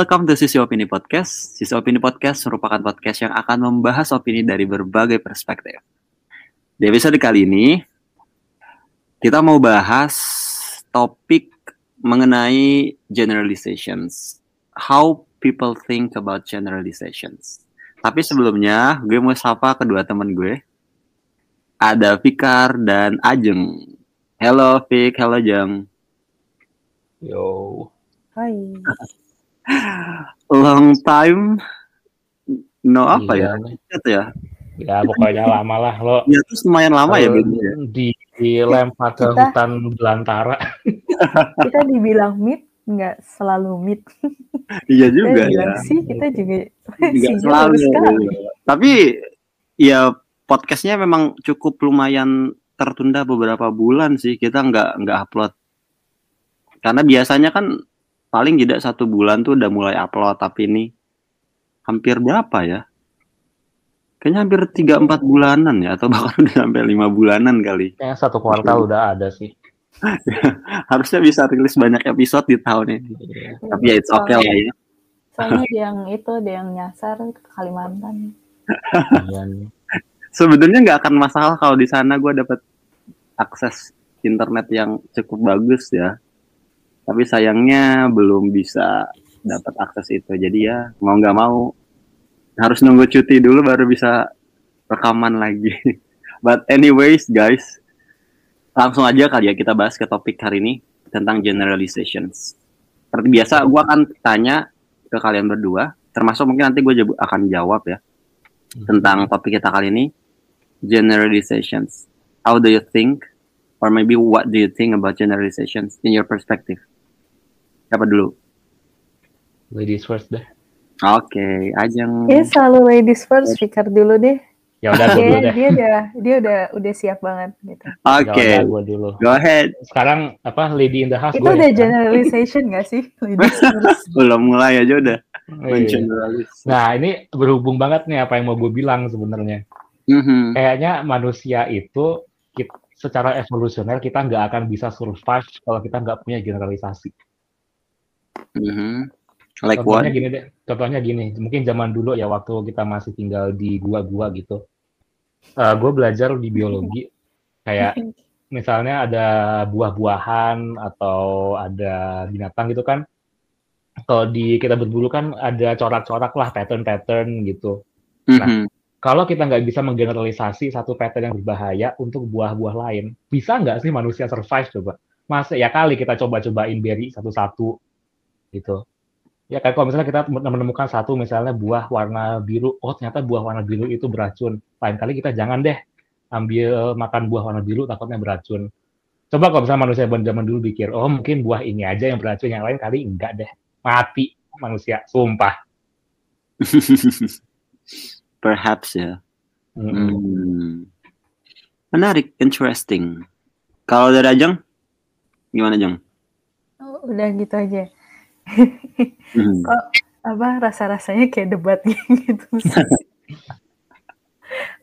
Welcome to Sisi Opini Podcast. Sisi Opini Podcast merupakan podcast yang akan membahas opini dari berbagai perspektif. Di episode kali ini, kita mau bahas topik mengenai generalizations. How people think about generalizations. Tapi sebelumnya, gue mau sapa kedua teman gue. Ada Fikar dan Ajeng. Hello Fik, hello Jeng. Yo. Hai. Long time no apa Iya, ya? nih. Chat ya? Ya pokoknya lama lah lo Ya terus lumayan lama ya gitu ya. di dilempar ke Kita- hutan belantara. Kita dibilang meet nggak selalu meet. Iya Kita juga ya. sih kita juga Juga sinyal selalu. sekali. Tapi ya podcastnya memang cukup lumayan tertunda beberapa bulan sih. Kita nggak nggak upload. Karena biasanya kan paling tidak satu bulan tuh udah mulai upload. Tapi ini hampir berapa ya? Kayaknya hampir 3-4 bulanan ya. Atau bahkan udah sampai lima bulanan kali. Kayaknya satu kuartal udah ada sih. Harusnya bisa rilis banyak episode di tahun ini. Iya. Tapi ya it's okay lah ya. Soalnya yang itu ada yang nyasar ke Kalimantan. Iya sebenarnya nggak akan masalah kalau di sana gue dapat akses internet yang cukup bagus ya tapi sayangnya belum bisa dapat akses itu jadi ya mau nggak mau harus nunggu cuti dulu baru bisa rekaman lagi but anyways guys langsung aja kali ya kita bahas ke topik hari ini tentang generalizations seperti biasa gue akan tanya ke kalian berdua termasuk mungkin nanti gue akan jawab ya tentang topik kita kali ini generalizations. How do you think or maybe what do you think about generalizations in your perspective? Siapa dulu? Ladies first deh. Oke, Ajeng. Ya selalu ladies first, Fikar dulu deh. Ya udah gue dulu deh. dia udah dia udah udah siap banget gitu. Oke, Ya udah gue dulu. go ahead. Sekarang apa lady in the house Itu gue udah ya? generalization gak sih? Ladies first. Belum mulai aja udah Iya. mengeneralis. Nah ini berhubung banget nih apa yang mau gue bilang sebenarnya. Mhm. Kayaknya manusia itu kit- secara evolusioner kita nggak akan bisa survive kalau kita nggak punya generalisasi. Mhm. Like what? Contohnya gini deh, contohnya gini, mungkin zaman dulu ya waktu kita masih tinggal di gua-gua gitu, gue belajar di biologi, kayak misalnya ada buah-buahan atau ada binatang gitu kan, kalau di kita berburu kan ada corak-corak lah, pattern-pattern gitu. Mhm. Kalau kita nggak bisa menggeneralisasi satu pattern yang berbahaya untuk buah-buah lain, bisa nggak sih manusia survive coba? Masa ya kali kita coba-cobain berry satu-satu gitu. Ya kan kalau misalnya kita menemukan satu misalnya buah warna biru, oh ternyata buah warna biru itu beracun. Lain kali kita jangan deh ambil makan buah warna biru takutnya beracun. Coba kalau misalnya manusia zaman dulu pikir, oh mungkin buah ini aja yang beracun, yang lain kali enggak deh. Mati manusia, sumpah. Perhaps ya. Hmm. Menarik, interesting. Kalau dari Ajeng, gimana Ajeng? Oh, udah gitu aja. Mhm. Kok apa rasa-rasanya kayak debat gitu.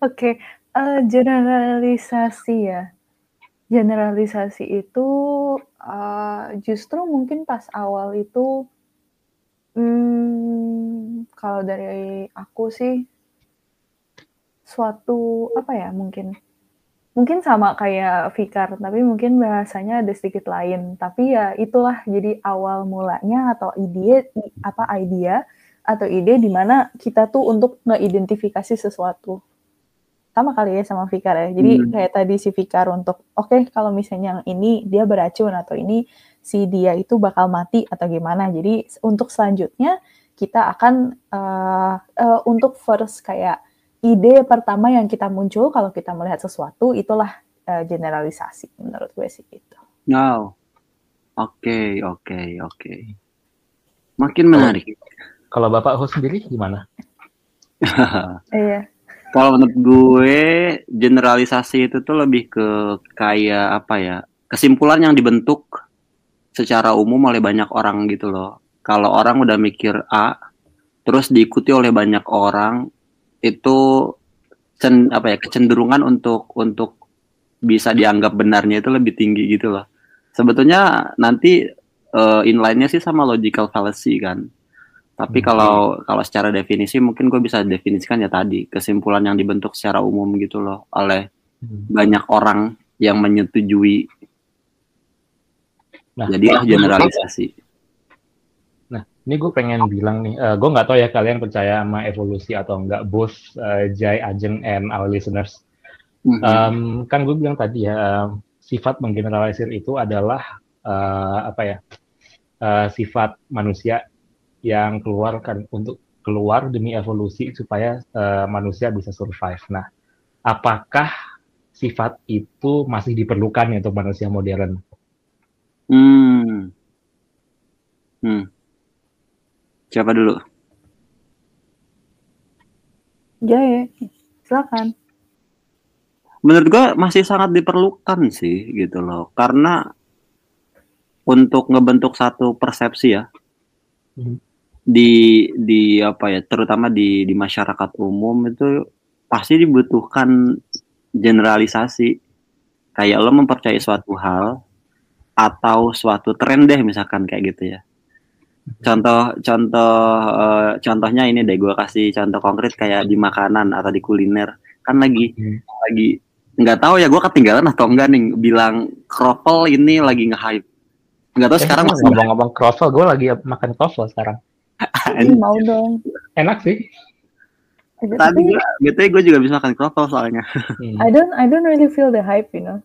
Oke, eh, generalisasi ya. Generalisasi itu eh, justru mungkin pas awal itu, hmm, kalau dari aku sih suatu apa ya mungkin mungkin sama kayak Fikar tapi mungkin bahasanya ada sedikit lain. Tapi ya itulah jadi awal mulanya atau ide apa idea atau ide di mana kita tuh untuk ngeidentifikasi sesuatu. Sama kali ya sama Fikar ya. Jadi Hmm. kayak tadi si Fikar untuk oke kalau misalnya yang ini dia beracun atau ini si dia itu bakal mati atau gimana. Jadi untuk selanjutnya kita akan eh, eh, untuk first kayak ide pertama yang kita muncul kalau kita melihat sesuatu itulah eh, generalisasi menurut gue sih gitu. Wow. Oke, oke, oke. Makin menarik. Kalau Bapak host sendiri gimana? Iya. Kalau menurut gue generalisasi itu tuh lebih ke kayak apa ya? Kesimpulan yang dibentuk secara umum oleh banyak orang gitu loh. Kalau orang udah mikir A, terus diikuti oleh banyak orang, itu cen, apa ya kecenderungan untuk untuk bisa dianggap benarnya itu lebih tinggi gitu loh. Sebetulnya nanti uh, inline-nya sih sama logical fallacy kan. Tapi Hmm. kalau kalau secara definisi mungkin gue bisa definisikan ya tadi kesimpulan yang dibentuk secara umum gitu loh oleh Hmm. banyak orang yang menyetujui. Nah, Jadilah generalisasi. Ini gue pengen bilang nih, gue nggak tahu ya kalian percaya sama evolusi atau enggak, both uh, Jai, Ajeng, and our listeners. Mhm. Um, kan gue bilang tadi ya, sifat menggeneralisir itu adalah uh, apa ya, uh, sifat manusia yang keluar kan untuk keluar demi evolusi supaya uh, manusia bisa survive. Nah, apakah sifat itu masih diperlukan ya untuk manusia modern? Hmm. Hmm. Siapa dulu? Jaya, silakan. Menurut gue masih sangat diperlukan sih gitu loh. Karena untuk ngebentuk satu persepsi ya Mhm. di di apa ya terutama di di masyarakat umum itu pasti dibutuhkan generalisasi kayak lo mempercayai suatu hal atau suatu tren deh misalkan kayak gitu ya contoh contoh eh, contohnya ini deh gue kasih contoh konkret kayak di makanan atau di kuliner kan lagi Hmm. lagi nggak tahu ya gue ketinggalan atau enggak nih bilang kroffel ini lagi nge-hype nggak tahu Eh, sekarang masih ngomong-ngomong kroffel, gue lagi makan kroffel sekarang. Ih, mau dong. Enak sih. Tapi tadi gue gue juga bisa makan kroffel soalnya Hmm. I don't I don't really feel the hype, you know.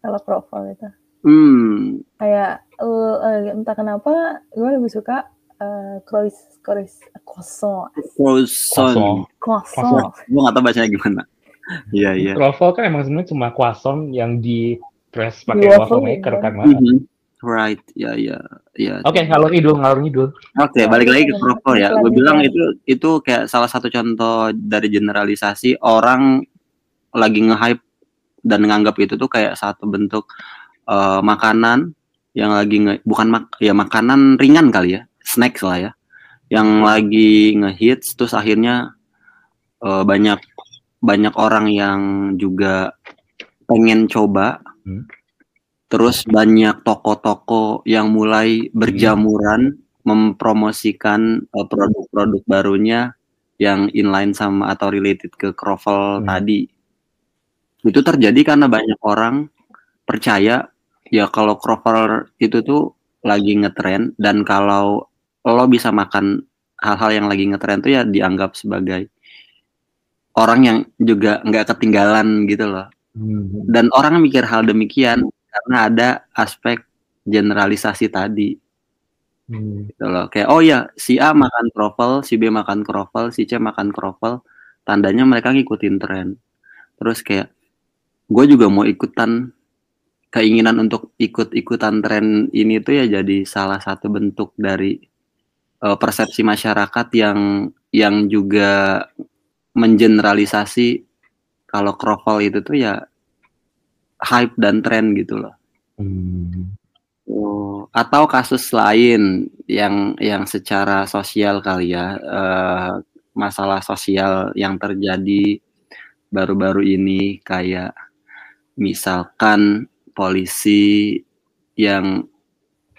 Kalau kroffel itu. Hmm Kayak eh, entah kenapa gue lebih suka eh crois crois croissant croissant croissant. gue nggak tahu bacanya gimana iya iya Kroffel kan emang sebenarnya cuma croissant yang di press pakai waffle waffle, maker ya. kan. Mak. Mhm. right ya ya ya Oke, ngalur ngidul, ngalur ngidul. Oke, balik lagi ke Lanjut, kroffel ya. Gue bilang itu itu kayak salah satu contoh dari generalisasi orang lagi nge-hype dan nganggap itu tuh kayak satu bentuk eh, makanan yang lagi nge bukan mak ya makanan ringan kali ya, snack lah ya. Yang lagi ngehits terus akhirnya eh, banyak banyak orang yang juga pengen coba. Hmm. Terus banyak toko-toko yang mulai berjamuran mempromosikan eh, produk-produk barunya yang inline sama atau related ke kroffel Hmm. tadi. Itu terjadi karena banyak orang percaya ya kalau kroffel itu tuh lagi ngetren dan kalau lo bisa makan hal-hal yang lagi ngetren tuh ya dianggap sebagai orang yang juga nggak ketinggalan gitu loh Hmm. dan orang mikir hal demikian karena ada aspek generalisasi tadi Hmm. gitu loh kayak oh ya si A makan kroffel si B makan kroffel si C makan kroffel tandanya mereka ngikutin tren terus kayak gue juga mau ikutan keinginan untuk ikut-ikutan tren ini tuh ya jadi salah satu bentuk dari eh, persepsi masyarakat yang yang juga mengeneralisasi kalau kroffel itu tuh ya hype dan tren gitu loh Hmm. Oh, atau kasus lain yang yang secara sosial kali ya eh, masalah sosial yang terjadi baru-baru ini kayak misalkan polisi yang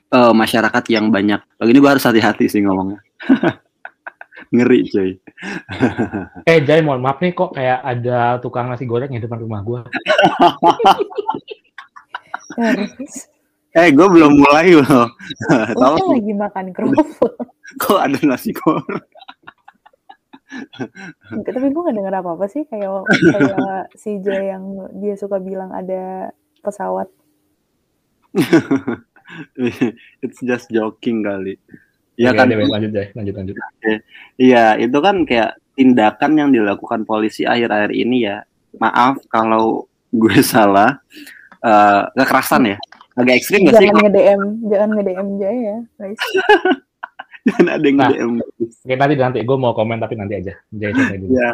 eh, masyarakat yang banyak. Oh, ini gue harus hati-hati sih ngomongnya. Ngeri cuy. Eh, Jai, mohon maaf nih kok kayak ada tukang nasi goreng di depan rumah gue. Eh gue belum mulai loh. Lo tahu lagi makan kroffel. kok ada nasi goreng? Tapi gue gak denger apa-apa sih kayak kayak si Jay yang dia suka bilang ada pesawat. it's just joking kali ya Oke, kan deh, lanjut Jai, lanjut lanjut. Iya, itu kan kayak tindakan yang dilakukan polisi akhir-akhir ini ya. Maaf kalau gue salah. eh kekerasan ya. Agak ekstrim gak sih? Jangan nge-DM, jangan nge-DM Jay ya, guys. Jangan ada yang Nah. DM. Oke, nanti nanti gue mau komen tapi nanti aja. Dulu. Ya,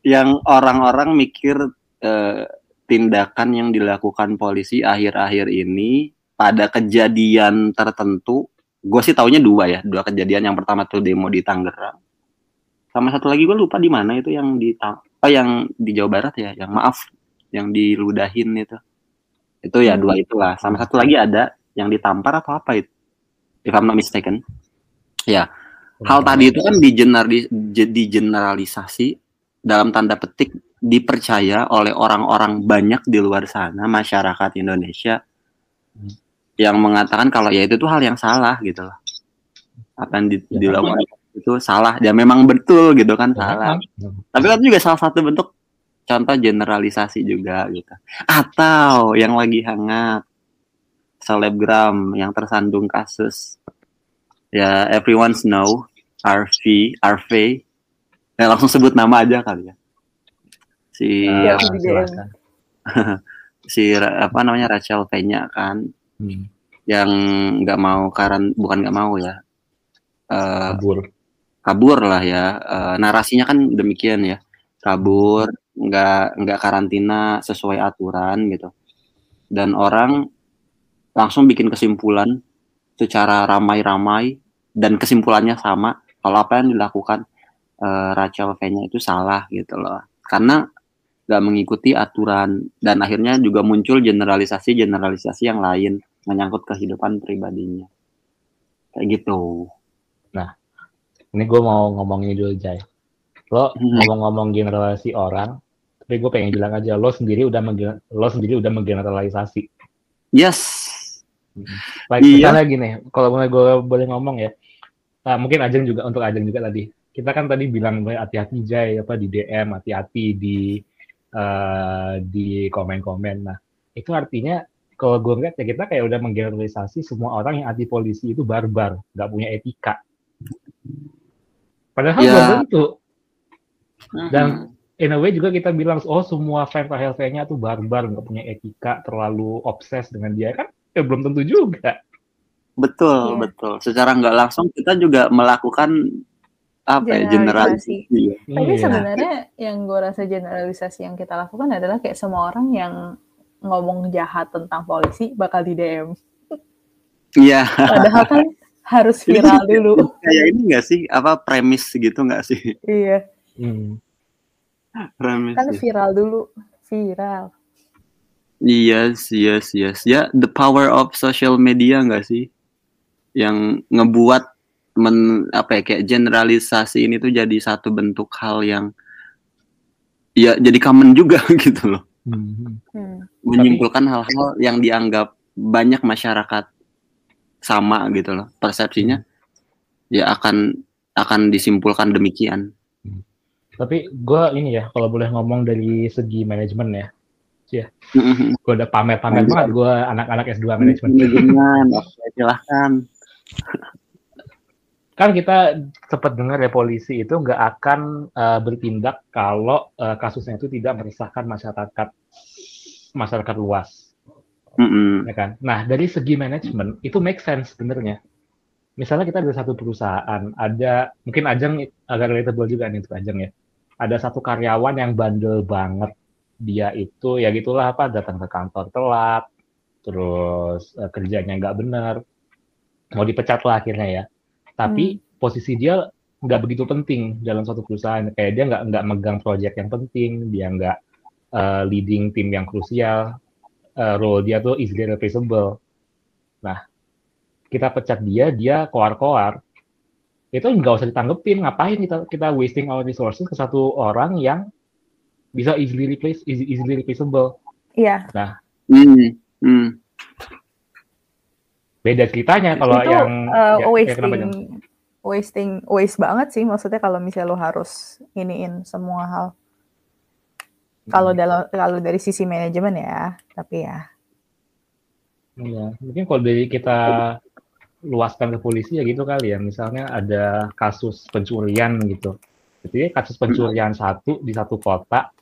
yang orang-orang mikir eh, tindakan yang dilakukan polisi akhir-akhir ini pada kejadian tertentu, gue sih taunya dua ya, dua kejadian. Yang pertama tuh demo di Tangerang, sama satu lagi gue lupa di mana itu yang di oh yang di Jawa Barat ya, yang maaf, yang diludahin itu, itu ya Hmm. dua itulah. Sama satu lagi ada yang ditampar atau apa itu, if I'm not mistaken. Ya, hal tadi itu kan je- digeneralisasi dalam tanda petik dipercaya oleh orang-orang banyak di luar sana masyarakat Indonesia Hmm. yang mengatakan kalau ya itu tuh hal yang salah gitu loh. Apa yang di- Ya, dilakukan itu salah. Ya memang betul gitu kan Ya, salah. tapi kan juga salah satu bentuk contoh generalisasi juga gitu. Atau yang lagi hangat selebgram yang tersandung kasus. Ya everyone's know RV RV ya langsung sebut nama aja kali ya si silakan. si apa namanya Rachel Fenya kan. Hmm, yang nggak mau karan bukan nggak mau ya. Eh, kabur. kabur lah ya. Eh, narasinya kan demikian ya. Kabur nggak nggak karantina sesuai aturan gitu. Dan orang langsung bikin kesimpulan secara ramai-ramai dan kesimpulannya sama. Kalau apa yang dilakukan eh, Rachel V-nya itu salah gitu loh. Karena nggak mengikuti aturan dan akhirnya juga muncul generalisasi generalisasi yang lain menyangkut kehidupan pribadinya kayak gitu Ini gue mau ngomongin dulu Jay. Lo Hmm. ngomong-ngomong generalisasi orang, tapi gue pengen bilang aja lo sendiri udah lo sendiri udah menggeneralisasi. yes Like Iya. misalnya gini, kalau mulai gue boleh ngomong ya, nah, mungkin Ajeng juga untuk Ajeng juga tadi. Kita kan tadi bilang hati-hati Jay apa di DM, hati-hati di eh, di komen-komen. Nah itu artinya kalau gue ngeliat ya kita kayak udah menggeneralisasi semua orang yang anti polisi itu barbar, nggak punya etika. Padahal Ya. belum tentu. Dan- In a way juga kita bilang, oh semua fans nya tuh barbar, nggak punya etika, terlalu obses dengan dia kan? Ya belum tentu juga. Betul, Iya. betul. Secara nggak langsung kita juga melakukan apa ya Generalisasi. Iya. Tapi Iya. sebenarnya yang gue rasa generalisasi yang kita lakukan adalah kayak semua orang yang ngomong jahat tentang polisi bakal di DM. Iya. Padahal kan harus viral dulu. Kayak ini nggak sih apa premis gitu nggak sih? Iya, Hmm. Premis. kan viral dulu. Viral. Yes, yes, yes. Ya, the power of social media nggak sih? Yang ngebuat men apa ya kayak generalisasi ini tuh jadi satu bentuk hal yang ya jadi common juga gitu loh. Hmm. Hmm. Menyimpulkan hal-hal yang dianggap banyak masyarakat sama gitu loh. Persepsinya ya akan akan disimpulkan demikian. Tapi gue ini ya, kalau boleh ngomong dari segi manajemen ya, Mhm. gue udah pamer-pamer banget gue anak-anak S2 manajemen. Manajemen, silahkan. kan kita sempat dengar ya polisi itu nggak akan eh, bertindak kalau eh, kasusnya itu tidak meresahkan masyarakat masyarakat luas. Mhm. ya kan? Nah, dari segi manajemen itu make sense sebenarnya. Misalnya kita ada satu perusahaan, ada mungkin Ajeng agak relatable juga nih untuk Ajeng ya. Ada satu karyawan yang bandel banget. Dia itu ya gitulah apa datang ke kantor telat, terus eh, kerjanya nggak benar, mau dipecat lah akhirnya ya. Tapi posisi dia nggak begitu penting dalam suatu perusahaan. Kayak dia nggak nggak megang proyek yang penting, dia nggak eh, leading tim yang krusial, eh, role dia tuh easily replaceable. Nah, kita pecat dia, dia koar-koar. Itu nggak usah ditanggepin, ngapain kita kita wasting our resources ke satu orang yang bisa easily replace, easy- easily replaceable. Iya, Hmm. Hmm. Beda ceritanya kalau itu yang uh, ya, ya, wasting, Jeng? wasting, waste banget sih. Maksudnya kalau misalnya lo harus iniin semua hal. Kalau Hmm. dalam kalau dari sisi manajemen ya, tapi ya. Iya, mungkin kalau dari kita luaskan ke polisi ya gitu kali ya. Misalnya ada kasus pencurian gitu. Jadi kasus pencurian satu di satu kota,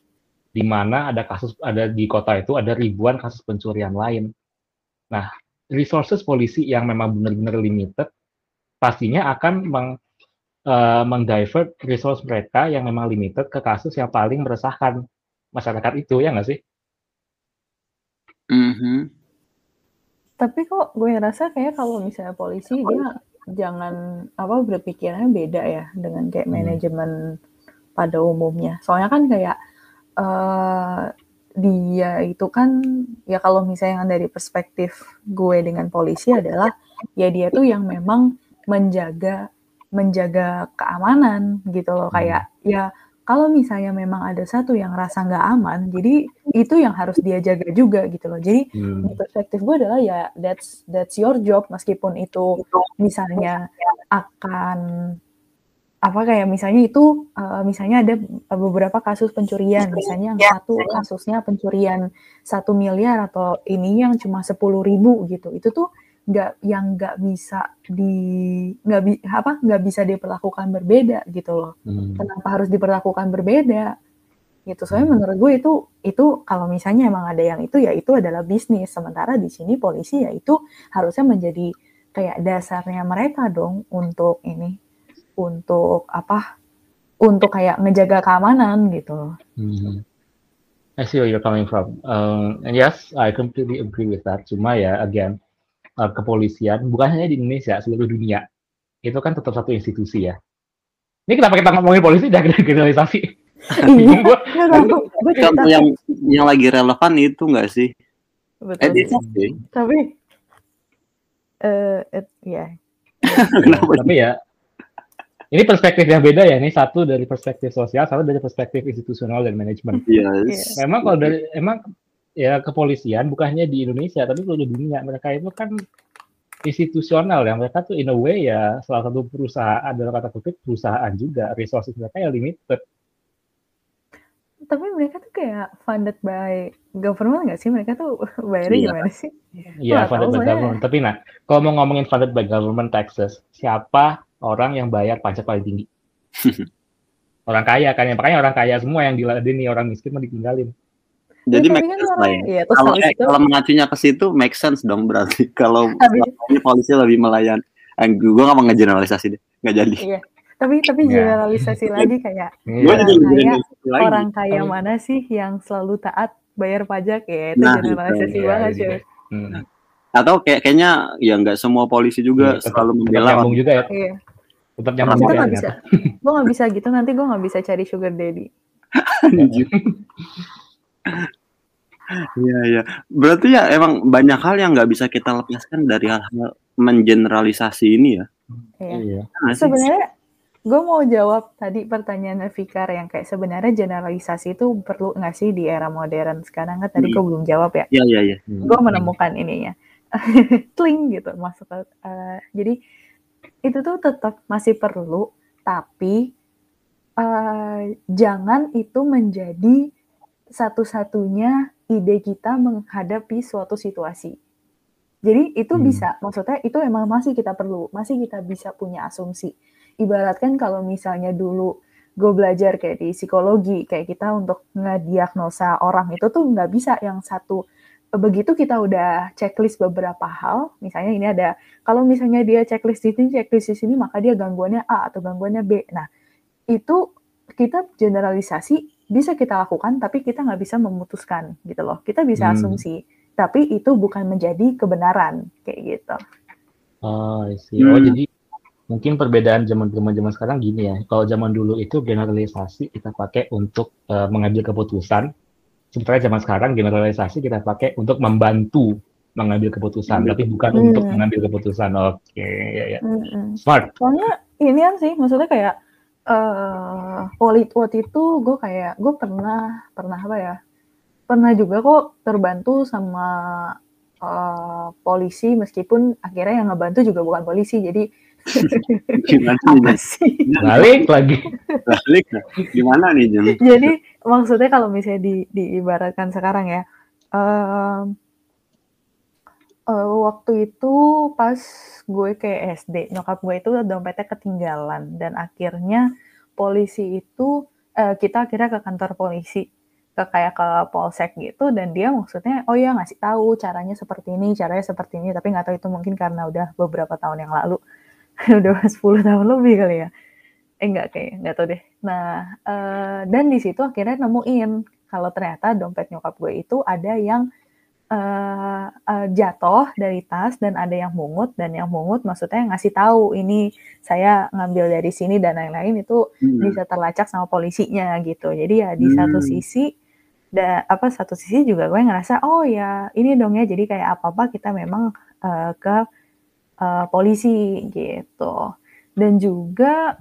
di mana ada kasus ada di kota itu ada ribuan kasus pencurian lain. Nah, resources polisi yang memang benar-benar limited, pastinya akan meng, eh, meng-divert resource mereka yang memang limited ke kasus yang paling meresahkan masyarakat itu, ya nggak sih? Mhm. Tapi kok gue rasa kayak kalau misalnya polisi dia jangan apa berpikirnya beda ya dengan kayak Hmm. manajemen pada umumnya. Soalnya kan kayak eh dia itu kan ya kalau misalnya dari perspektif gue dengan polisi adalah ya dia tuh yang memang menjaga menjaga keamanan gitu loh kayak ya kalau misalnya memang ada satu yang rasa nggak aman, jadi itu yang harus dia jaga juga gitu loh. Jadi Hmm. perspektif gue adalah ya that's that's your job meskipun itu misalnya akan apa kayak misalnya itu uh, misalnya ada beberapa kasus pencurian. Misalnya yang satu kasusnya pencurian satu miliar atau ini yang cuma sepuluh ribu gitu. Itu tuh nggak yang nggak bisa di nggak bi apa nggak bisa diperlakukan berbeda gitu loh. Hmm. kenapa harus diperlakukan berbeda? Gitu. Soalnya menurut gue itu itu kalau misalnya emang ada yang itu ya itu adalah bisnis. Sementara di sini polisi ya itu harusnya menjadi kayak dasarnya mereka dong untuk ini untuk apa untuk kayak ngejaga keamanan gitu Mhm. I see where you're coming from. Um, and yes, I completely agree with that. Cuma ya, again, uh, kepolisian bukan hanya di Indonesia, seluruh dunia itu kan tetap satu institusi ya. Ini kenapa kita ngomongin polisi dan generalisasi? Bingung gua. Nggak tahu, gue cerita Contoh yang yang lagi relevan itu enggak sih? betul Eh, sih. tapi eh it- ya Kenapa? Tapi ya, ini perspektif yang beda ya. Ini satu dari perspektif sosial, satu dari perspektif institusional dan manajemen. Yes. Memang kalau dari emang ya kepolisian bukan hanya di Indonesia tapi seluruh dunia mereka itu kan institusional ya mereka tuh in a way ya salah satu perusahaan dalam kata kutip perusahaan juga resources mereka ya limited tapi mereka tuh kayak funded by government nggak sih mereka tuh bayarnya Iya. gimana sih ya Nggak funded by government tapi nah kalau mau ngomongin funded by government taxes siapa orang yang bayar pajak paling tinggi orang kaya kan ya makanya orang kaya semua yang diladeni orang miskin mau ditinggalin Jadi Ya, make kan sense lah ya. terus Kalau eh, itu- kalau mengacunya ke situ make sense dong berarti kalau polisi lebih melayan. Eh, gue gak mau ngegeneralisasi deh, nggak jadi. Iya. tapi tapi Ya. generalisasi lagi kayak Iya. Orang kaya- lagi. orang kaya Tapi- mana sih yang selalu taat bayar pajak ya itu Nah, generalisasi Iya, banget iya. cuy Hmm. Atau kayak kayaknya ya nggak semua polisi juga tetap- selalu membela nyambung juga ya iya tetap juga ya nggak bisa gue nggak bisa gitu nanti gue nggak bisa cari sugar daddy. Iya iya. Berarti ya emang banyak hal yang nggak bisa kita lepaskan dari hal-hal mengeneralisasi ini ya. Iya. Iya. Sih? sebenarnya gue mau jawab tadi pertanyaan Fikar yang kayak sebenarnya generalisasi itu perlu nggak sih di era modern sekarang kan tadi gue belum jawab ya Iya iya iya. Hmm. gue menemukan ininya tling gitu masuk ke eh, jadi itu tuh tetap masih perlu tapi eh, jangan itu menjadi satu-satunya ide kita menghadapi suatu situasi jadi itu Hmm. bisa maksudnya itu emang masih kita perlu masih kita bisa punya asumsi ibaratkan kalau misalnya dulu gue belajar kayak di psikologi kayak kita untuk ngediagnosa orang itu tuh nggak bisa yang satu begitu kita udah checklist beberapa hal, misalnya ini ada, kalau misalnya dia checklist di sini, checklist di sini, maka dia gangguannya A atau gangguannya B. Nah, itu kita generalisasi bisa kita lakukan, tapi kita nggak bisa memutuskan gitu loh. Kita bisa Hmm. asumsi, tapi itu bukan menjadi kebenaran kayak gitu. Oh, I see. Oh, Hmm. jadi mungkin perbedaan zaman zaman zaman sekarang gini ya. Kalau zaman dulu itu generalisasi kita pakai untuk eh, mengambil keputusan. Sementara zaman sekarang generalisasi kita pakai untuk membantu mengambil keputusan, Mengambil tapi bukan Hmm. untuk mengambil keputusan. Oke, ya, ya. Mm-mm. Smart. Soalnya ini kan sih, maksudnya kayak eh waktu waktu itu gue kayak gue pernah pernah apa ya? Pernah juga kok terbantu sama eh, polisi meskipun akhirnya yang ngebantu juga bukan polisi. Jadi Gimana apa nih? sih? Balik lagi. Balik. Gimana nih Jen? Jadi maksudnya kalau misalnya di diibaratkan sekarang ya, em, eh, waktu itu pas gue kayak SD, nyokap gue itu dompetnya ketinggalan dan akhirnya polisi itu eh, kita akhirnya ke kantor polisi ke kayak ke polsek gitu dan dia maksudnya oh ya ngasih tahu caranya seperti ini caranya seperti ini tapi nggak tahu itu mungkin karena udah beberapa tahun yang lalu udah 10 tahun lebih kali ya eh enggak kayak nggak tahu deh nah eh, dan di situ akhirnya nemuin kalau ternyata dompet nyokap gue itu ada yang eh, eh, jatuh dari tas dan ada yang mungut dan yang mungut maksudnya ngasih tahu ini saya ngambil dari sini dan lain-lain itu Hmm. bisa terlacak sama polisinya gitu jadi ya di satu Hmm. sisi da, apa satu sisi juga gue ngerasa oh ya ini dong ya jadi kayak apa apa kita memang eh, ke eh, polisi gitu. Dan juga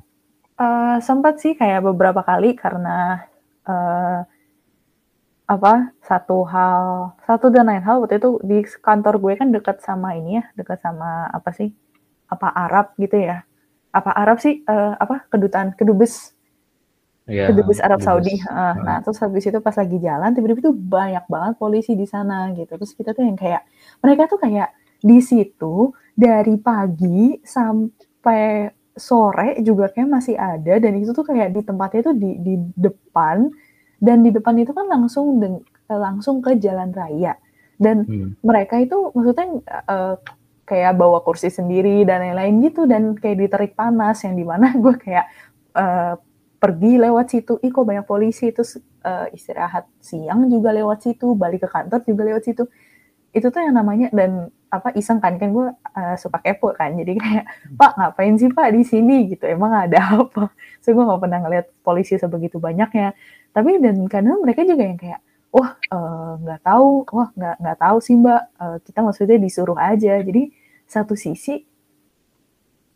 uh, sempat sih kayak beberapa kali karena uh, apa satu hal satu dan lain hal. Waktu itu di kantor gue kan dekat sama ini ya dekat sama apa sih apa Arab gitu ya. Apa Arab sih uh, apa kedutaan kedubes. Yeah, kedubes Arab kedubes. Saudi uh, nah terus habis itu pas lagi jalan tiba-tiba tuh banyak banget polisi di sana gitu. Terus kita tuh yang kayak mereka tuh kayak di situ dari pagi sampai sore juga kayak masih ada dan itu tuh kayak di tempatnya tuh di di depan dan di depan itu kan langsung deng, langsung ke jalan raya dan hmm. mereka itu maksudnya uh, kayak bawa kursi sendiri dan lain-lain gitu dan kayak diterik panas yang di mana gue kayak uh, pergi lewat situ, ih kok banyak polisi terus uh, istirahat siang juga lewat situ, balik ke kantor juga lewat situ. Itu tuh yang namanya dan apa iseng kan kan gue uh, suka kepo kan. Jadi kayak pak ngapain sih pak di sini? Gitu. Emang ada apa? So gue nggak pernah ngeliat polisi sebegitu banyaknya. Tapi dan kadang mereka juga yang kayak wah eh, nggak uh, tahu wah nggak nggak tahu sih mbak. Uh, kita maksudnya disuruh aja. Jadi satu sisi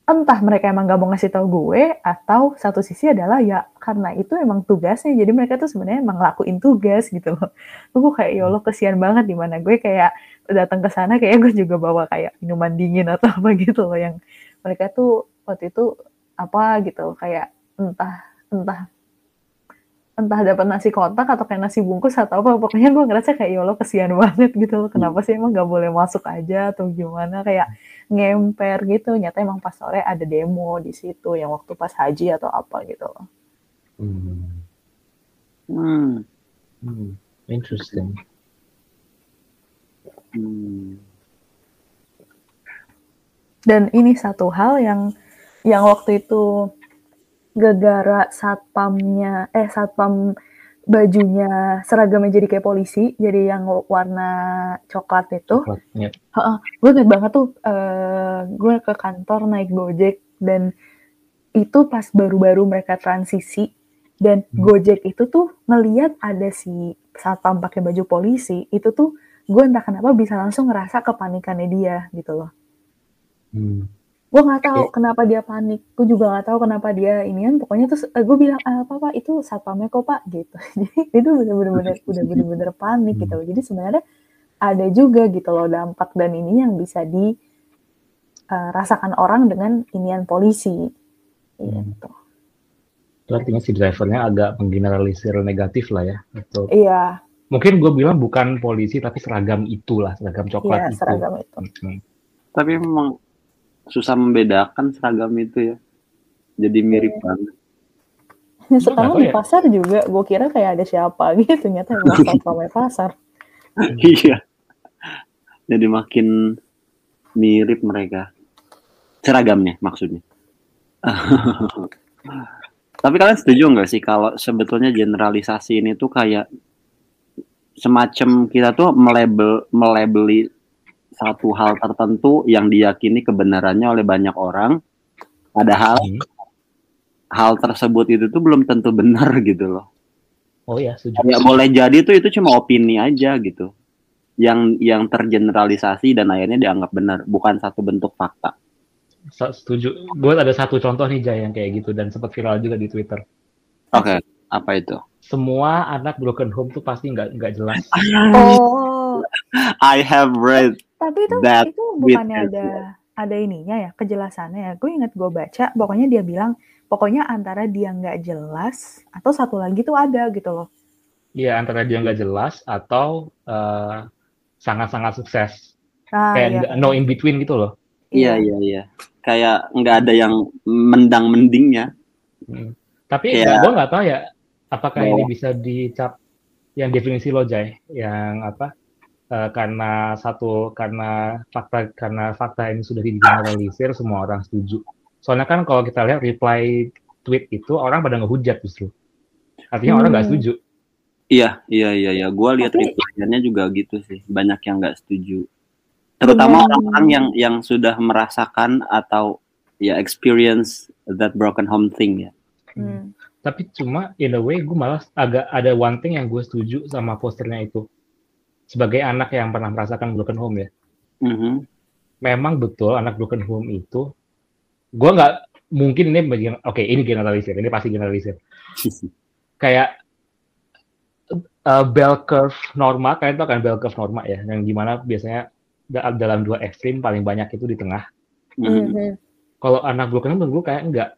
entah mereka emang gak mau ngasih tahu gue atau satu sisi adalah ya karena itu emang tugasnya. Jadi mereka tuh sebenarnya emang lakuin tugas gitu loh. Gue kayak ya Allah kesian banget di mana gue. Kayak datang ke sana kayak gue juga bawa kayak minuman dingin atau apa gitu loh yang mereka tuh waktu itu apa gitu kayak entah entah entah dapat nasi kotak atau kayak nasi bungkus atau apa pokoknya gue ngerasa kayak ya Allah kesian banget gitu loh kenapa sih emang gak boleh masuk aja atau gimana kayak ngemper gitu nyata emang pas sore ada demo di situ yang waktu pas haji atau apa gitu loh hmm. Hmm. Hmm. interesting hmm. dan ini satu hal yang yang waktu itu gara-gara satpamnya eh satpam bajunya seragamnya jadi kayak polisi jadi yang warna coklat itu. Coklat, uh, gue inget banget tuh uh, gue ke kantor naik gojek dan itu pas baru-baru mereka transisi dan hmm. gojek itu tuh ngeliat ada si satpam pakai baju polisi itu tuh gue entah kenapa bisa langsung ngerasa kepanikannya dia gitu loh. Hmm gue nggak tahu okay. kenapa dia panik. Gue juga nggak tahu kenapa dia ini kan pokoknya terus uh, gue bilang ah, apa pak itu satpamnya kok pak? Gitu. Jadi itu bener-bener udah bener-bener panik gitu. Loh jadi sebenarnya ada juga gitu loh dampak dan ini yang bisa dirasakan uh, orang dengan inian polisi. Hmm. gitu. Itu artinya si drivernya agak menggeneralisir negatif lah ya atau iya. Mungkin gue bilang bukan polisi tapi seragam itulah seragam coklat iya, itu. seragam itu. Hmm. tapi memang susah membedakan seragam itu ya. Jadi mirip iya. banget. Sekarang di ya? pasar juga, gue kira kayak ada siapa gitu, ternyata emang satpamnya pasar. iya. Jadi makin mirip mereka. Seragamnya maksudnya. Tapi kalian setuju nggak sih kalau sebetulnya generalisasi ini tuh kayak semacam kita tuh melabel melabeli satu hal tertentu yang diyakini kebenarannya oleh banyak orang, padahal hmm. hal tersebut itu tuh belum tentu benar gitu loh. Oh ya, setuju. Ya boleh jadi tuh itu cuma opini aja gitu. Yang yang tergeneralisasi dan akhirnya dianggap benar, bukan satu bentuk fakta. Setuju. Gue ada satu contoh nih Jay yang kayak gitu dan sempat viral juga di Twitter. Oke, okay. apa itu? Semua anak broken home tuh pasti nggak nggak jelas. Oh. I have read tapi itu itu bukannya ada ada ininya ya kejelasannya ya. Gue inget gue baca, pokoknya dia bilang pokoknya antara dia nggak jelas atau satu lagi tuh ada gitu loh. Iya antara dia nggak jelas atau uh, sangat-sangat sukses. Ah, Kayak iya. no in between gitu loh. Iya iya iya. Kayak nggak ada yang mendang mendingnya. Hmm. Tapi Kayak... gue nggak tahu ya apakah oh. ini bisa dicap yang definisi lo Jai yang apa uh, karena satu karena fakta karena fakta ini sudah digeneralisir semua orang setuju. Soalnya kan kalau kita lihat reply tweet itu orang pada ngehujat justru. Artinya hmm. orang nggak setuju. Iya, iya, iya, iya. Gue lihat reply-nya juga gitu sih. Banyak yang nggak setuju. Terutama orang-orang yang yang sudah merasakan atau ya experience that broken home thing ya. Hmm. Tapi cuma in a way gue malah agak ada one thing yang gue setuju sama posternya itu sebagai anak yang pernah merasakan broken home ya, mm-hmm. memang betul anak broken home itu, gue nggak mungkin ini bagian- oke ini generalisir ini pasti generalisir kayak uh, bell curve norma kalian tahu kan bell curve norma ya yang di mana biasanya da- dalam dua ekstrim paling banyak itu di tengah Mhm. Mhm. kalau anak broken home menurut gue kayak enggak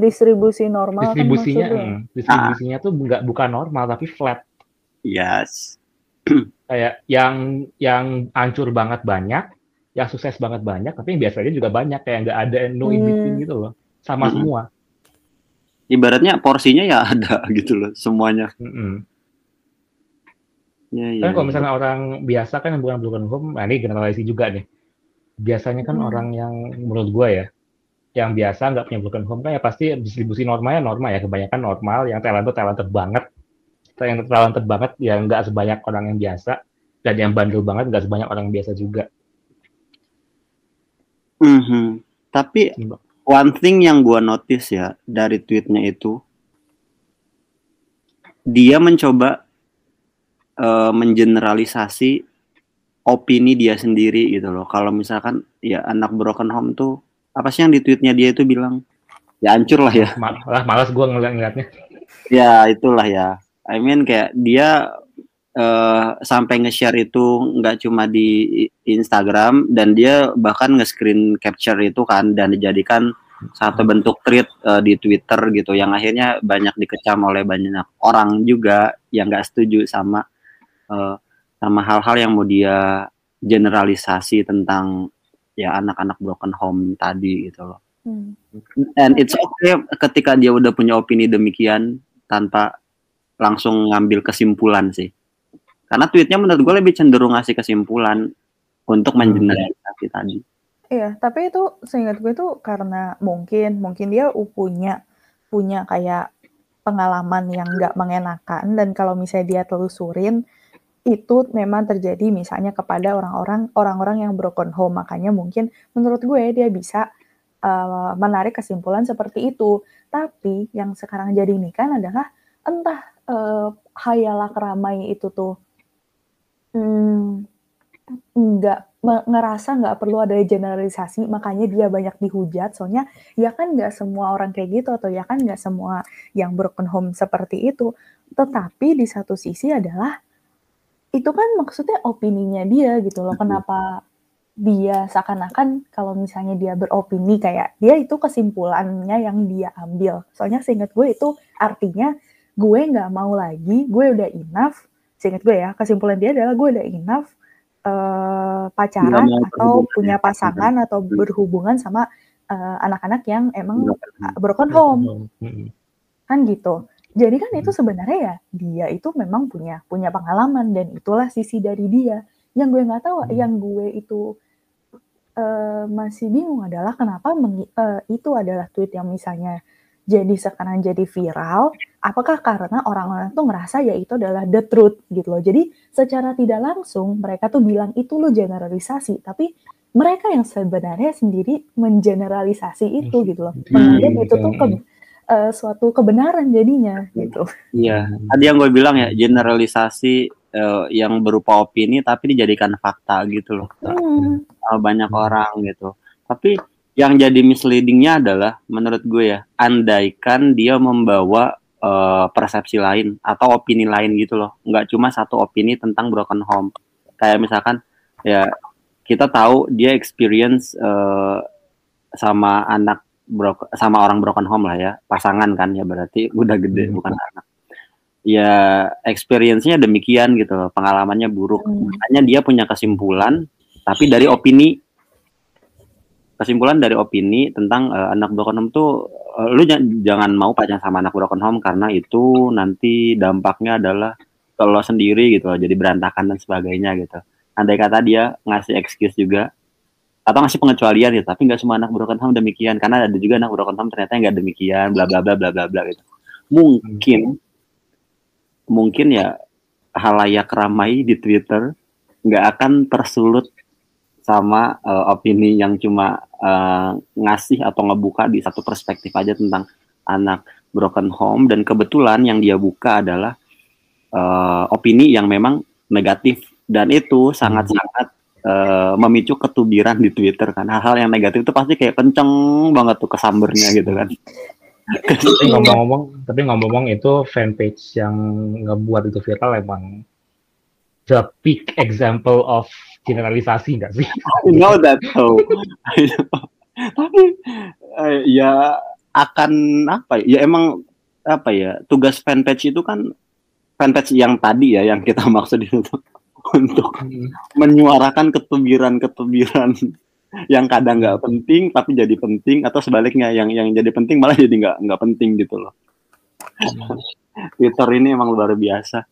Distribusi normal distribusinya kan maksudnya. distribusinya tuh enggak bukan normal tapi flat Yes. kayak yang yang hancur banget banyak yang sukses banget banyak tapi yang biasanya juga banyak kayak nggak ada no in between Hmm. gitu loh sama Hmm. semua Ibaratnya porsinya ya ada gitu loh semuanya. Mm-mm. Ya, kan ya, kalau ya. misalnya orang biasa kan yang bukan broken home nah ini generalisasi juga nih biasanya kan Hmm. orang yang menurut gue ya yang biasa nggak punya broken home kan ya pasti distribusi normalnya normal ya kebanyakan normal yang talented talented banget yang talented banget ya nggak sebanyak orang yang biasa dan yang bandel banget nggak sebanyak orang yang biasa juga Mhm. Tapi Mbak. one thing yang gua notice ya dari tweetnya itu, dia mencoba eh, mengeneralisasi opini dia sendiri gitu loh. Kalau misalkan ya anak broken home tuh apa sih yang di tweetnya dia itu bilang ya hancur lah ya. malah malas gue ngeliat-ngeliatnya Ya itulah ya. I mean kayak dia eh, sampai nge-share itu nggak cuma di Instagram dan dia bahkan nge-screen capture itu kan dan dijadikan satu bentuk tweet eh, di Twitter gitu yang akhirnya banyak dikecam oleh banyak orang juga yang nggak setuju sama eh, sama hal-hal yang mau dia generalisasi tentang ya anak-anak broken home tadi gitu loh. Hmm. And it's okay ketika dia udah punya opini demikian tanpa langsung ngambil kesimpulan sih. Karena tweetnya menurut gue lebih cenderung ngasih kesimpulan untuk Hmm. mengeneralisasi tadi. Iya, tapi itu seingat gue tuh karena mungkin mungkin dia punya punya kayak pengalaman yang nggak mengenakan dan kalau misalnya dia telusurin itu memang terjadi misalnya kepada orang-orang orang-orang yang broken home makanya mungkin menurut gue dia bisa uh, menarik kesimpulan seperti itu. Tapi yang sekarang jadi ini kan adalah entah uh, hayalak ramai itu tuh. Hmm, nggak ngerasa nggak perlu ada generalisasi makanya dia banyak dihujat. Soalnya ya kan nggak semua orang kayak gitu atau ya kan nggak semua yang broken home seperti itu. Tetapi di satu sisi adalah itu kan maksudnya opininya dia gitu loh. Kenapa dia seakan-akan kalau misalnya dia beropini kayak dia itu kesimpulannya yang dia ambil. Soalnya seingat gue itu artinya gue nggak mau lagi gue udah enough seingat gue ya kesimpulan dia adalah gue udah enough eh, pacaran mau atau berhubungan punya ya. pasangan atau Hmm. berhubungan sama eh, anak-anak yang emang Broken home. broken home Mm-mm. kan gitu. Jadi kan itu Hmm. sebenarnya ya dia itu memang punya punya pengalaman dan itulah sisi dari dia. Yang gue nggak tahu, Hmm. yang gue itu eh, masih bingung adalah kenapa eh, itu adalah tweet yang misalnya jadi sekarang jadi viral. Apakah karena orang-orang tuh ngerasa ya itu adalah the truth gitu loh. Jadi secara tidak langsung mereka tuh bilang itu lo generalisasi, tapi mereka yang sebenarnya sendiri mengeneralisasi itu gitu loh. Menganggap Hmm, itu tuh ke- eh, suatu kebenaran jadinya gitu. Iya. Tadi yang gue bilang ya generalisasi eh, yang berupa opini tapi dijadikan fakta gitu loh. Hmm. banyak Hmm. orang gitu. Tapi yang jadi misleadingnya adalah menurut gue ya, andaikan dia membawa eh, persepsi lain atau opini lain gitu loh, nggak cuma satu opini tentang broken home. Kayak misalkan ya kita tahu dia experience eh, sama anak brok sama orang broken home lah ya, pasangan kan ya berarti udah gede Hmm. bukan anak. Ya experience-nya demikian gitu loh, pengalamannya buruk. Hmm. Makanya dia punya kesimpulan tapi dari opini kesimpulan dari opini tentang eh, anak broken home tuh eh, lu jan- jangan mau pacaran sama anak broken home karena itu nanti dampaknya adalah kalau sendiri gitu loh, jadi berantakan dan sebagainya gitu. Andai kata dia ngasih excuse juga atau ngasih pengecualian ya, tapi nggak semua anak broken home demikian karena ada juga anak broken home ternyata nggak demikian, bla bla bla bla bla bla gitu. Mungkin mungkin ya halayak ramai di Twitter nggak akan tersulut sama eh, opini yang cuma eh, ngasih atau ngebuka di satu perspektif aja tentang anak broken home. Dan kebetulan yang dia buka adalah eh, opini yang memang negatif. Dan itu sangat-sangat eh, memicu ketubiran di Twitter kan. Hal-hal yang negatif itu pasti kayak kenceng banget tuh kesambernya gitu kan. Tapi ngomong-ngomong, tapi ngomong-ngomong itu fanpage yang ngebuat itu viral emang the peak example of generalisasi nggak sih? I know that so tapi eh, ya akan apa ya ya emang apa ya tugas fanpage itu kan fanpage yang tadi ya yang kita maksud itu untuk menyuarakan ketubiran-ketubiran yang kadang nggak penting tapi jadi penting atau sebaliknya yang yang jadi penting malah jadi nggak nggak penting gitu loh. Twitter ini emang luar biasa.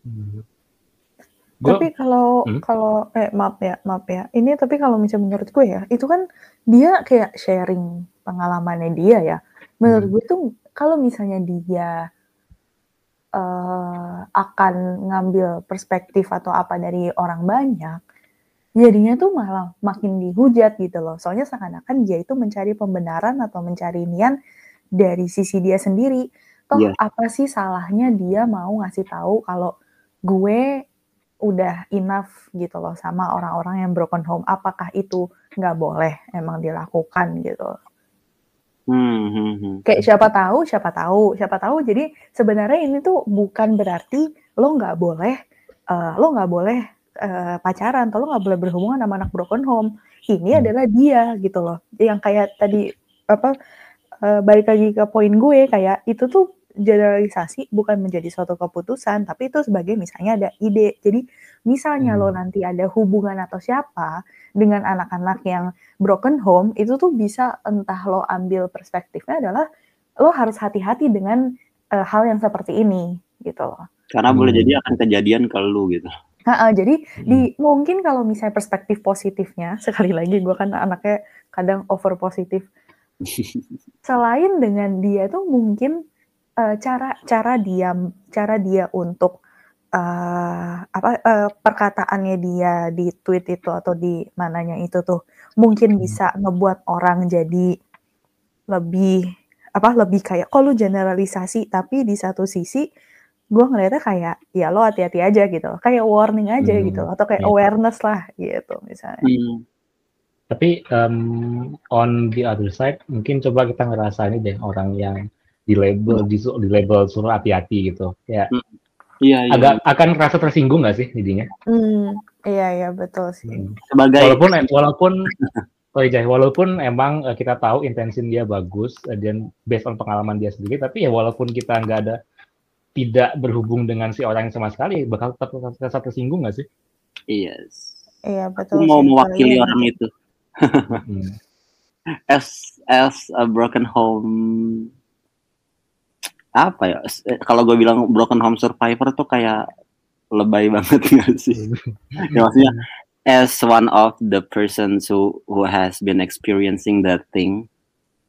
Hmm. Gua- Tapi kalau Hmm? kalau eh maaf ya, maaf ya. Ini tapi kalau misalnya menurut gue ya, itu kan dia kayak sharing pengalamannya dia ya. Menurut Hmm. gue tuh kalau misalnya dia eh, akan ngambil perspektif atau apa dari orang banyak, jadinya tuh malah makin dihujat gitu loh. Soalnya seakan-akan dia itu mencari pembenaran atau mencari nian dari sisi dia sendiri. Toh Iya. apa sih salahnya dia mau ngasih tahu kalau gue udah enough gitu loh sama orang-orang yang broken home. Apakah itu nggak boleh emang dilakukan gitu? Hmm, hmm, hmm. Kayak siapa tahu, siapa tahu, siapa tahu. Jadi sebenarnya ini tuh bukan berarti lo nggak boleh, eh, lo nggak boleh eh, pacaran, atau lo nggak boleh berhubungan sama anak broken home. Ini Hmm. adalah dia gitu loh. Yang kayak tadi apa eh, balik lagi ke poin gue kayak itu tuh generalisasi bukan menjadi suatu keputusan, tapi itu sebagai misalnya ada ide. Jadi misalnya lo Hmm. nanti ada hubungan atau siapa dengan anak-anak yang broken home, itu tuh bisa entah lo ambil perspektifnya adalah lo harus hati-hati dengan eh, hal yang seperti ini gitu loh. Karena boleh Hmm. jadi akan kejadian ke lu gitu. Nah, jadi Hmm. di mungkin kalau misalnya perspektif positifnya sekali lagi gue kan anaknya kadang over positif selain dengan dia tuh mungkin eh, cara cara dia cara dia untuk eh, apa eh, perkataannya dia di tweet itu atau di mananya itu tuh mungkin Hmm. bisa ngebuat orang jadi lebih apa lebih kayak kok lu generalisasi tapi di satu sisi gue ngeliatnya kayak ya lo hati-hati aja gitu kayak warning aja Hmm, gitu atau kayak iya. awareness lah gitu misalnya Hmm. Tapi em, on the other side, mungkin coba kita ngerasain deh orang yang di label di, di label suruh hati-hati gitu. Ya Iya, iya. agak akan rasa tersinggung nggak sih jadinya? Hmm, iya iya betul sih. Hmm. sebagai Walaupun walaupun oh iya, walaupun emang eh, kita tahu intensi dia bagus eh, dan based on pengalaman dia sendiri, tapi ya walaupun kita nggak ada tidak berhubung dengan si orang yang sama sekali, bakal tetap rasa tersinggung nggak sih? yes. Iya Aku betul. mau sih. mewakili Soalnya orang itu. Hmm. As as a broken home apa ya? eh, Kalau gue bilang broken home survivor tuh kayak lebay banget nggak sih? ya maksudnya as one of the persons who who has been experiencing that thing,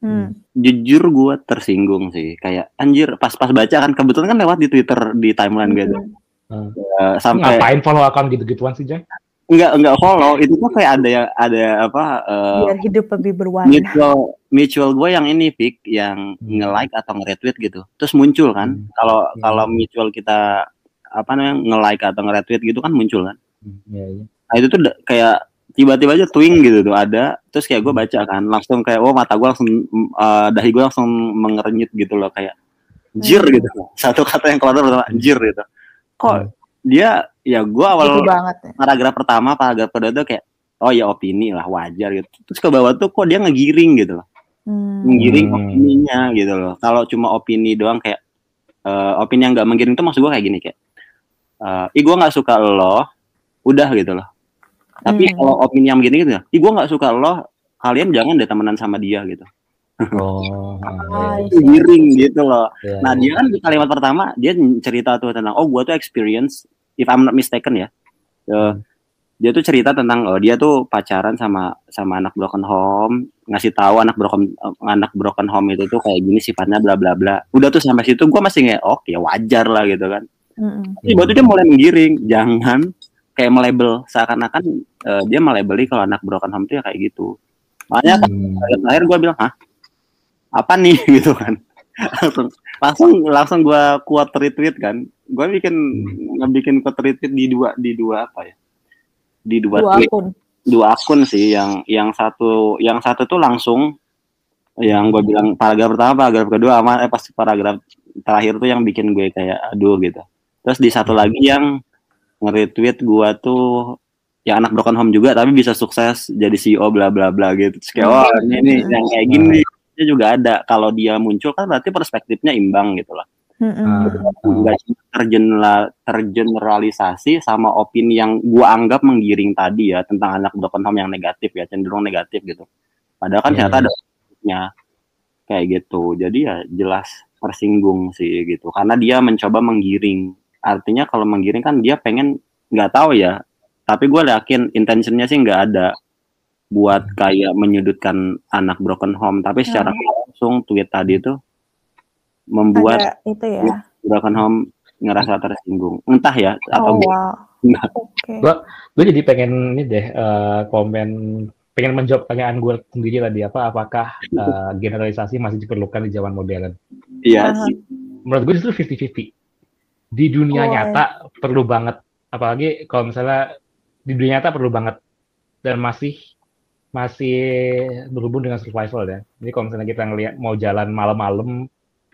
Hmm. jujur gue tersinggung sih. Kayak anjir pas-pas baca kan kebetulan kan lewat di Twitter di timeline gue tuh. Hmm. Eh, sampai Ngapain follow account gitu-gituan sih, Jay? Enggak enggak follow itu tuh kayak ada yang ada apa eh, Biar hidup lebih berwarna. mutual mutual gue yang ini Vic yang Hmm. nge-like atau nge-retweet gitu terus muncul kan Hmm. kalau Hmm. kalau mutual kita apa namanya nge-like atau nge-retweet gitu kan muncul kan Hmm, Iya, iya. nah itu tuh kayak tiba-tiba aja twing gitu tuh ada terus kayak gue baca kan langsung kayak oh mata gue langsung eh, dahi gue langsung mengerenyit gitu loh kayak jir gitu satu kata yang keluar pertama jir gitu kok Hmm. Dia ya gue awal Gitu banget. ya. paragraf pertama paragraf kedua tuh kayak oh ya opini lah wajar gitu terus ke bawah tuh kok dia ngegiring gitu loh Hmm. menggiring Hmm. opininya gitu loh kalau cuma opini doang kayak eh, opini yang nggak menggiring tuh maksud gue kayak gini kayak eh ih gue nggak suka lo udah gitu loh tapi Hmm. kalau opini yang begini gitu ya ih gue nggak suka lo kalian jangan deh temenan sama dia gitu Oh, Ah, iya, iya. giring gitu loh iya. Nah dia kan di kalimat pertama dia cerita tuh tentang oh gua tuh experience if I'm not mistaken ya. Eh, dia tuh cerita tentang oh dia tuh pacaran sama sama anak broken home, ngasih tahu anak broken anak broken home itu tuh kayak gini sifatnya bla bla bla. Udah tuh sampai situ gua masih nggak oh ya wajar lah gitu kan. Mm-mm. Tapi baru dia mulai menggiring, jangan kayak melabel seakan-akan eh, dia melabeli kalau anak broken home tuh ya kayak gitu. Makanya Hmm. terakhir gue bilang hah apa nih? Gitu kan. Langsung langsung langsung gue kuat retweet kan. Gue bikin ngebikin kuat retweet di dua di dua apa ya? Di dua, Dua tweet. akun. dua akun sih yang yang satu yang satu tuh langsung yang gue bilang paragraf pertama paragraf kedua sama eh pas paragraf terakhir tuh yang bikin gue kayak aduh gitu. Terus di satu lagi yang nge-retweet gue tuh yang anak broken home juga tapi bisa sukses jadi CEO bla bla bla gitu. Terus kayak wah ini, ini yang kayak gini juga ada. Kalau dia muncul kan berarti perspektifnya imbang gitu lah. Mm-mm. Ah, tergeneral, tergeneralisasi sama opini yang gua anggap menggiring tadi ya tentang anak broken home yang negatif ya cenderung negatif gitu. Padahal kan Iya, ternyata iya. ada kayak gitu. Jadi ya jelas tersinggung sih gitu. Karena dia mencoba menggiring. Artinya kalau menggiring kan dia pengen nggak tahu ya. Tapi gue yakin intentionnya sih nggak ada buat kayak menyudutkan anak broken home. Tapi secara langsung tweet tadi itu membuat Ada itu ya. broken home ngerasa tersinggung. Entah ya atau Oh wow. enggak. Oke. Gua- gue jadi pengen ini deh eh, komen pengen menjawab pertanyaan gue sendiri tadi apa apakah eh, generalisasi masih diperlukan di zaman modern? Iya sih. Menurut gue justru 50-50 di dunia Oh, nyata perlu banget apalagi kalau misalnya di dunia nyata perlu banget dan masih masih berhubung dengan survival ya jadi kalau misalnya kita ngelihat mau jalan malam-malam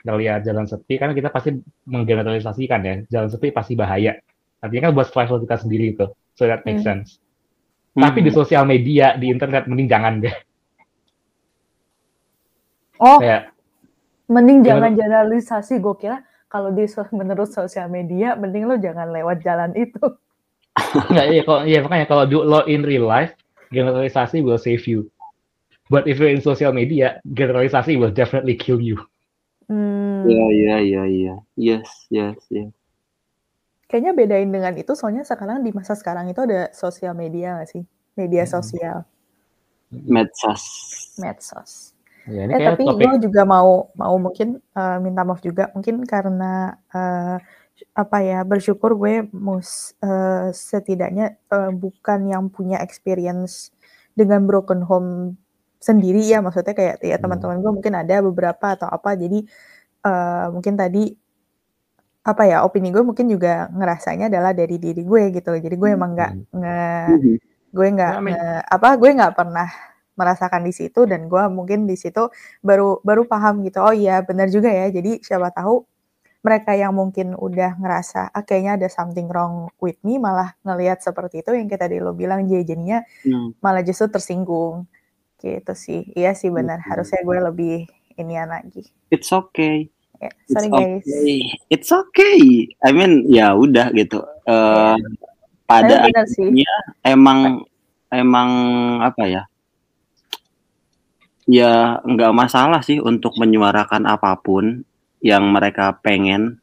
ngelihat jalan sepi kan kita pasti menggeneralisasikan ya jalan sepi pasti bahaya artinya kan buat survival kita sendiri itu so that makes Hmm. sense tapi di Mhm. sosial media di internet mending jangan deh Oh, kayak mending Gimana? jangan generalisasi. Gue kira kalau di menurut sosial media, mending lo jangan lewat jalan itu. Nggak, iya, kalau, iya makanya kalau do, lo in real life, generalisasi will save you. But if you're in social media, generalisasi will definitely kill you. Hmm, iya iya iya iya yes yes yes Kayaknya bedain dengan itu, soalnya sekarang di masa sekarang itu ada sosial media nggak sih? Media Hmm. sosial, medsos medsos. Ya, ini Eh kayak tapi topik gue juga mau mau mungkin eh, minta maaf juga mungkin karena eh, apa ya bersyukur gue mus eh, setidaknya eh, bukan yang punya experience dengan broken home sendiri ya. Maksudnya kayak ya Hmm. teman-teman gue mungkin ada beberapa atau apa. Jadi eh, mungkin tadi apa ya opini gue mungkin juga ngerasanya adalah dari diri gue gitu loh. Jadi gue emang nggak nge gue nggak nge- apa gue nggak pernah merasakan di situ. Dan gue mungkin di situ baru baru paham gitu. Oh iya benar juga ya. Jadi siapa tahu mereka yang mungkin udah ngerasa ah, kayaknya ada something wrong with me malah ngelihat seperti itu yang kita tadi lo bilang jadi jadinya Hmm. malah justru tersinggung. Gitu sih. Iya sih benar. Mhm. harusnya gue lebih inian lagi. It's okay. Ya, it's sorry guys. okay. It's okay. I mean ya udah gitu. Eh, pada Tapi benar sih. akhirnya emang emang apa ya? Ya nggak masalah sih untuk menyuarakan apa pun yang mereka pengen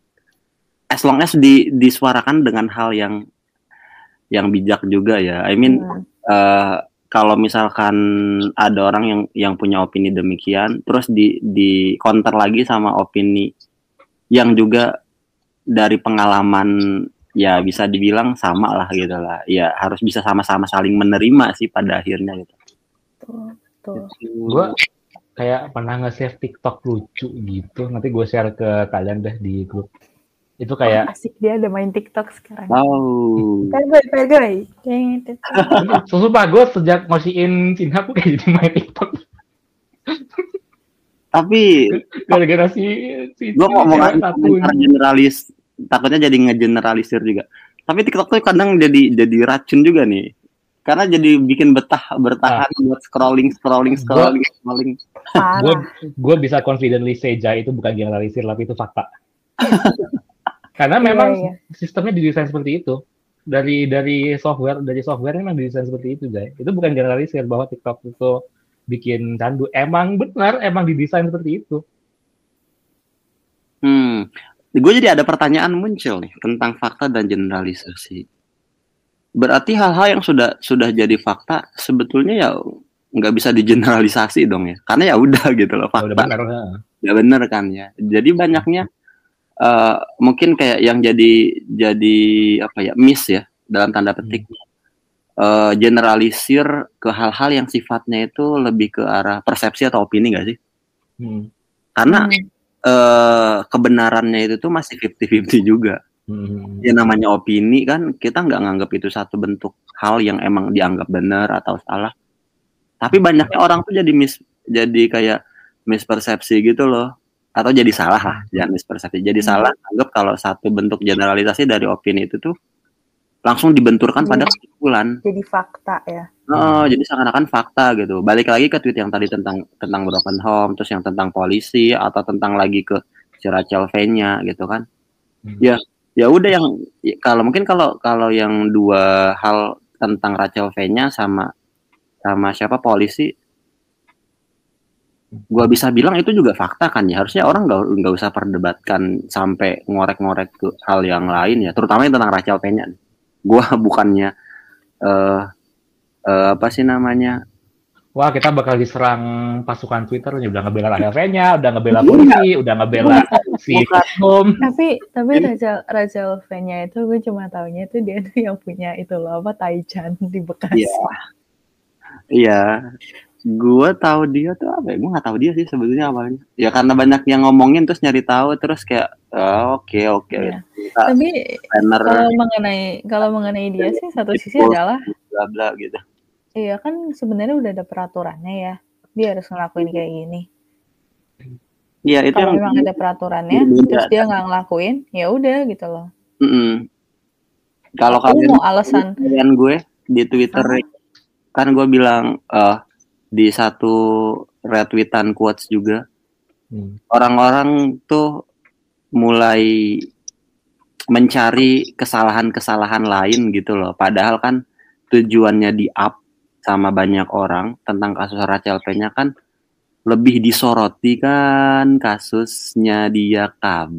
as long as di, disuarakan dengan hal yang yang bijak juga ya I mean Hmm. eh, kalau misalkan ada orang yang yang punya opini demikian terus di di counter lagi sama opini yang juga dari pengalaman ya bisa dibilang sama lah gitu lah ya harus bisa sama-sama saling menerima sih pada akhirnya gitu Tuh, tuh. gue kayak pernah nge-save TikTok lucu gitu. Nanti gue share ke kalian deh di grup. Itu kayak asik. Dia ada main TikTok sekarang. Oh Pergoy, pergoy. Sumpah gue sejak ngosiin Cina aku kayak jadi main TikTok. Tapi gara-gara si si gue ngomong generalis takutnya jadi ngegeneralisir juga. Tapi TikTok tuh kadang jadi jadi racun juga nih. Karena jadi bikin betah bertahan buat scrolling scrolling scrolling scrolling Gue gue bisa confidently say Jai itu bukan generalisir tapi itu fakta. Karena Iya, memang iya. sistemnya didesain seperti itu. Dari dari software dari software memang didesain seperti itu, Jai. Itu bukan generalisir bahwa TikTok itu bikin candu. Emang benar, emang didesain seperti itu. Hmm, gue jadi ada pertanyaan muncul nih tentang fakta dan generalisasi. Berarti hal-hal yang sudah sudah jadi fakta sebetulnya ya nggak bisa digeneralisasi dong ya, karena ya udah gitu loh Ya udah fakta. benar. nah. Ya bener kan ya. Jadi banyaknya eh, mungkin kayak yang jadi jadi apa ya miss ya dalam tanda petik eh, generalisir ke hal-hal yang sifatnya itu lebih ke arah persepsi atau opini gak sih? Hmm. Karena Hmm. eh kebenarannya itu tuh masih 50-50 juga. Hmm. ya namanya opini kan kita nggak nganggap itu satu bentuk hal yang emang dianggap benar atau salah tapi banyaknya orang tuh jadi mis jadi kayak mispersepsi gitu loh atau jadi salah lah jangan mispersepsi jadi Hmm. salah anggap kalau satu bentuk generalisasi dari opini itu tuh langsung dibenturkan pada Hmm. kesimpulan Jadi fakta ya. Oh, jadi seakan-akan fakta gitu. Balik lagi ke tweet yang tadi tentang tentang broken home, terus yang tentang polisi atau tentang lagi ke si Rachel V-nya gitu kan. Hmm. Ya, ya udah yang ya, kalau mungkin kalau kalau yang dua hal tentang Rachel V-nya sama sama siapa polisi gua bisa bilang itu juga fakta kan ya harusnya orang nggak nggak usah perdebatkan sampai ngorek-ngorek ke hal yang lain ya terutama yang tentang Rachel V-nya gua bukannya eh eh, apa sih namanya Wah, kita bakal diserang pasukan Twitter nih. Udah ngebela RV-nya, udah ngebela polisi, udah ngebela si. Home. Tapi tapi Ini- Rachel Rachel V-nya itu gue cuma taunya itu dia tuh yang punya itu loh apa Taichan di Bekasi. Iya. Iya. Gue tahu dia tuh apa ya? Gue nggak tahu dia sih sebetulnya awalnya. Ya karena banyak yang ngomongin terus nyari tahu terus kayak oh, oke oke. Iya. Kita Tapi planner kalau mengenai kalau mengenai dia sih satu sisi adalah bla bla gitu. iya kan sebenarnya udah ada peraturannya ya. Dia harus ngelakuin kayak gini. Iya itu Kalau memang ada peraturannya, Beda. terus dia nggak ngelakuin, ya udah gitu loh. Mm-mm. Kalau Aku kalian mau alasan. kalian gue di Twitter kan gue bilang eh di satu retweetan quotes juga Hmm. orang-orang tuh mulai mencari kesalahan-kesalahan lain gitu loh. Padahal kan tujuannya di up sama banyak orang tentang kasus Rachel P-nya kan lebih disoroti kan kasusnya dia kab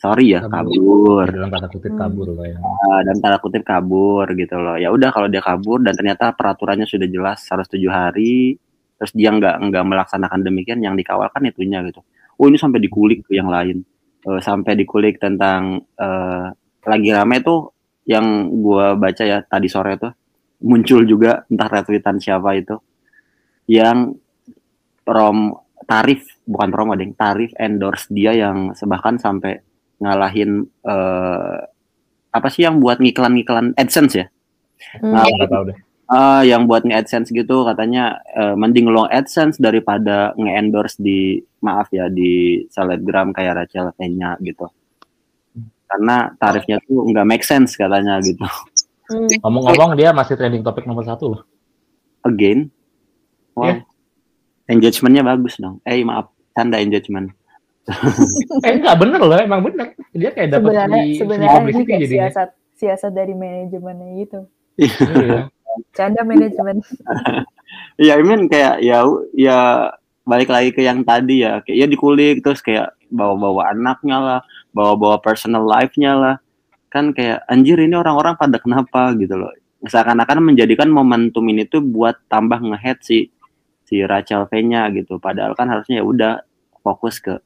sorry ya Kabur. kabur Dalam kata kutip Hmm. kabur lah ya. Uh, dan tanda kutip kabur gitu loh ya udah kalau dia kabur dan ternyata peraturannya sudah jelas harus tujuh hari terus dia nggak nggak melaksanakan demikian yang dikawal kan itunya gitu oh ini sampai dikulik ke yang lain Eh, sampai dikulik tentang eh, lagi rame tuh yang gua baca ya tadi sore tuh muncul juga entah retweetan siapa itu yang prom tarif bukan promo deng tarif endorse dia yang bahkan sampai ngalahin eh, apa sih yang buat ngiklan-ngiklan AdSense ya Hmm. Nah, Nggak tahu deh. Ah, yang buat nge-AdSense gitu katanya eh, mending lo AdSense daripada nge-endorse di maaf ya di selebgram kayak Rachel V-nya gitu. Karena tarifnya tuh nggak make sense katanya gitu. Hmm. Ngomong-ngomong dia masih trending topik nomor satu loh. Again. Wow. Iya. Engagementnya bagus dong. Eh maaf, tanda engagement. Eh enggak bener loh, emang bener. Dia kayak dapat sebenarnya free sebenarnya ini kayak siasat siasat dari manajemennya gitu. Iya. Canda manajemen. Iya, I mean kayak ya ya balik lagi ke yang tadi ya, kayak ya dikulik terus kayak bawa-bawa anaknya lah, bawa-bawa personal life-nya lah. Kan kayak anjir ini orang-orang pada kenapa gitu loh. Seakan-akan menjadikan momentum ini tuh buat tambah ngehead si si Rachel V-nya gitu. Padahal kan harusnya ya udah fokus ke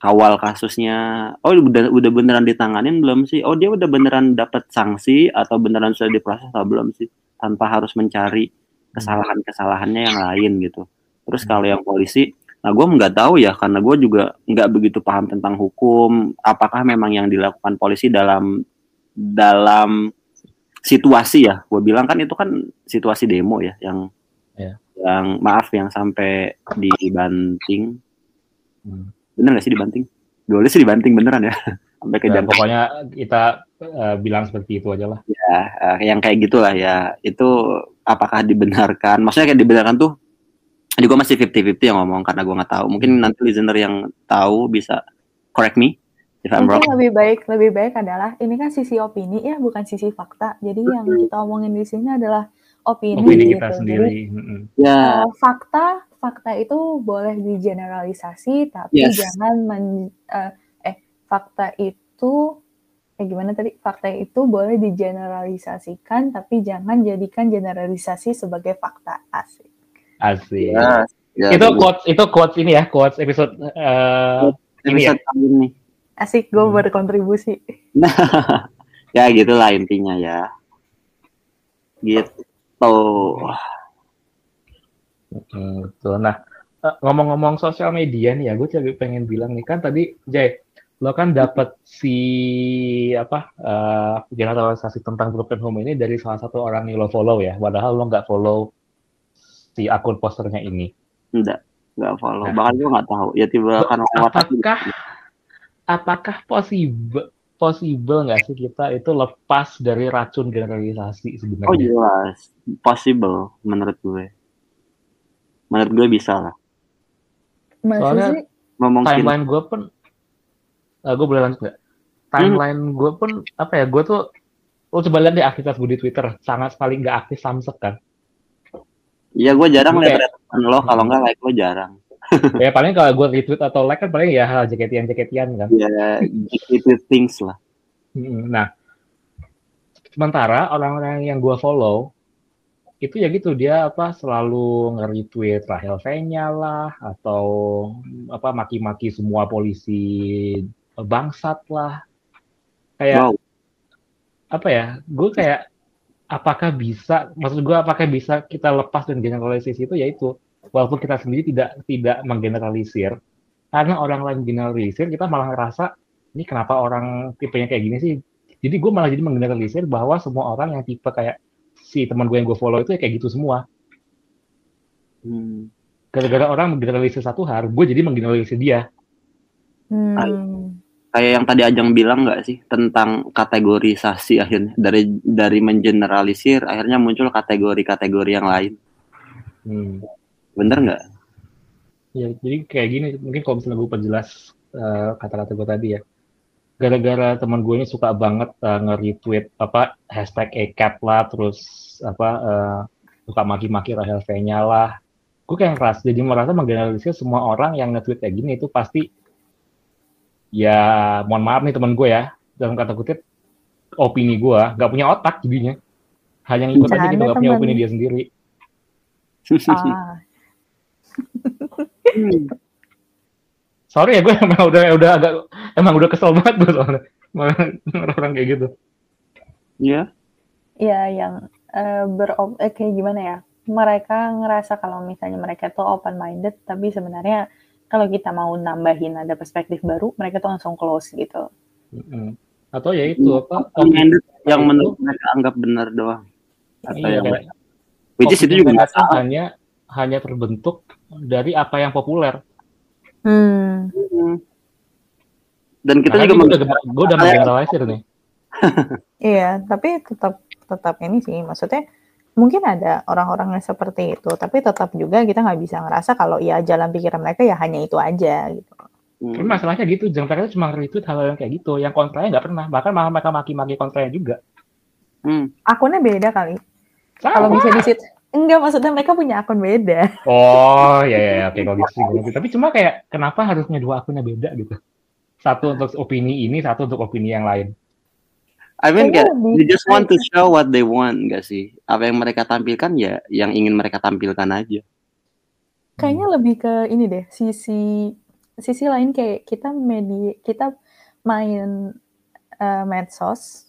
kawal kasusnya. Oh udah udah beneran ditanganin belum sih? Oh dia udah beneran dapat sanksi atau beneran sudah diproses atau belum sih? Tanpa harus mencari kesalahan-kesalahannya yang lain gitu. Terus kalau yang polisi, nah gue nggak tahu ya karena gue juga nggak begitu paham tentang hukum. Apakah memang yang dilakukan polisi dalam dalam situasi ya? Gue bilang kan itu kan situasi demo ya, yang Ya. yang maaf yang sampai dibanting. Hmm. Bener gak sih dibanting? Dulu sih dibanting beneran ya, sampai ke Ya, jam pokoknya kita eh, bilang seperti itu aja lah. ya eh, yang kayak gitulah ya itu apakah dibenarkan maksudnya kayak dibenarkan tuh jadi gue masih 50-50 yang ngomong karena gue nggak tahu mungkin nanti listener yang tahu bisa correct me if I'm wrong Mungkin lebih baik lebih baik adalah ini kan sisi opini ya bukan sisi fakta. Jadi yang kita omongin di sini adalah opini, Opini gitu. kita Jadi sendiri. Mm-mm. ya eh, fakta fakta itu boleh digeneralisasi tapi Yes. jangan men, eh, eh fakta itu eh gimana tadi fakta itu boleh digeneralisasikan tapi jangan jadikan generalisasi sebagai fakta asik. Asik. ya, ya itu quotes itu quotes ini ya, quotes episode eh, ini ya. episode kali ini Asik gue Hmm. berkontribusi. ya gitulah intinya ya gitu Hmm, betul. Nah, eh, ngomong-ngomong sosial media nih ya, gue juga pengen bilang nih kan tadi Jay, lo kan dapat si apa uh, generalisasi tentang broken home ini dari salah satu orang yang lo follow ya, padahal lo nggak follow si akun posternya ini. Enggak, nggak follow. Nah, Bahkan gue nggak tahu. Ya tiba kan apakah apakah possible possible nggak sih kita itu lepas dari racun generalisasi sebenarnya? Oh jelas, possible menurut gue. Menurut gue bisa lah. Soalnya sih? timeline gue pun, uh, gue boleh lanjut nggak? Timeline hmm. gue pun apa ya? Gue tuh, lo coba lihat deh aktivitas gue di Twitter, sangat sekali nggak aktif samsek kan? Iya, gue jarang lihat lo, kalau nggak like lo jarang ya paling kalau gue retweet atau like kan paling ya hal jaketian-jaketian kan. Ya, yeah, things lah. Nah, sementara orang-orang yang gue follow itu ya gitu dia apa selalu nge-retweet Rahel Fenya lah atau apa maki-maki semua polisi bangsat lah. Kayak wow. apa ya gue kayak apakah bisa maksud gue apakah bisa kita lepas dan generalisasi itu? Yaitu walaupun kita sendiri tidak tidak menggeneralisir karena orang lain generalisir kita malah ngerasa ini kenapa orang tipenya kayak gini sih? Jadi gue malah jadi menggeneralisir bahwa semua orang yang tipe kayak si teman gue yang gue follow itu ya kayak gitu semua. Hmm. gara-gara orang menggeneralisir satu hal gue jadi menggeneralisir dia. Hmm. kayak yang tadi Ajang bilang nggak sih tentang kategorisasi akhirnya dari dari mengeneralisir akhirnya muncul kategori-kategori yang lain. Hmm. Bener nggak? Ya jadi kayak gini mungkin kalau misalnya gue perjelas uh, kata-kata gue tadi ya gara-gara teman gue ini suka banget uh, nge-retweet apa hashtag ACAP lah terus apa uh, suka maki-maki Rahel V-nya lah. Gue kayak keras jadi merasa menggeneralisir semua orang yang nge-tweet kayak gini itu pasti ya mohon maaf nih teman gue ya dalam kata kutip opini gue nggak punya otak jadinya. Hanya ngikut aja gitu nggak punya opini dia sendiri. Ah, Hmm. Sorry ya gue emang udah udah agak emang udah kesel banget gue soalnya orang-orang kayak gitu. Iya. Yeah. Iya yang uh, ber eh, kayak gimana ya? Mereka ngerasa kalau misalnya mereka tuh open minded tapi sebenarnya kalau kita mau nambahin ada perspektif baru mereka tuh langsung close gitu. Mm-hmm. Atau ya itu apa? Open minded yang menurut mereka anggap benar doang. Atau iya, yang kayak, which is itu juga hanya hanya terbentuk dari apa yang populer. Hmm. Dan kita nah, juga udah, gue udah menggeneralisir nih. iya, tapi tetap tetap ini sih, maksudnya mungkin ada orang-orang yang seperti itu, tapi tetap juga kita nggak bisa ngerasa kalau ya jalan pikiran mereka ya hanya itu aja gitu. Hmm. Tapi masalahnya gitu, jangan mereka cuma retweet hal, hal yang kayak gitu, yang kontranya nggak pernah, bahkan malah mereka maki-maki kontranya juga. Hmm. Akunnya beda kali. Kalau bisa di situ, Enggak, maksudnya mereka punya akun beda. Oh, ya ya, ya. oke kalau gitu Tapi cuma kayak kenapa harusnya dua akunnya beda gitu? Satu untuk opini ini, satu untuk opini yang lain. I mean, kayak, they just want to show what they want, enggak sih? Apa yang mereka tampilkan ya, yang ingin mereka tampilkan aja. Kayaknya hmm. lebih ke ini deh, sisi sisi lain kayak kita media, kita main uh, medsos,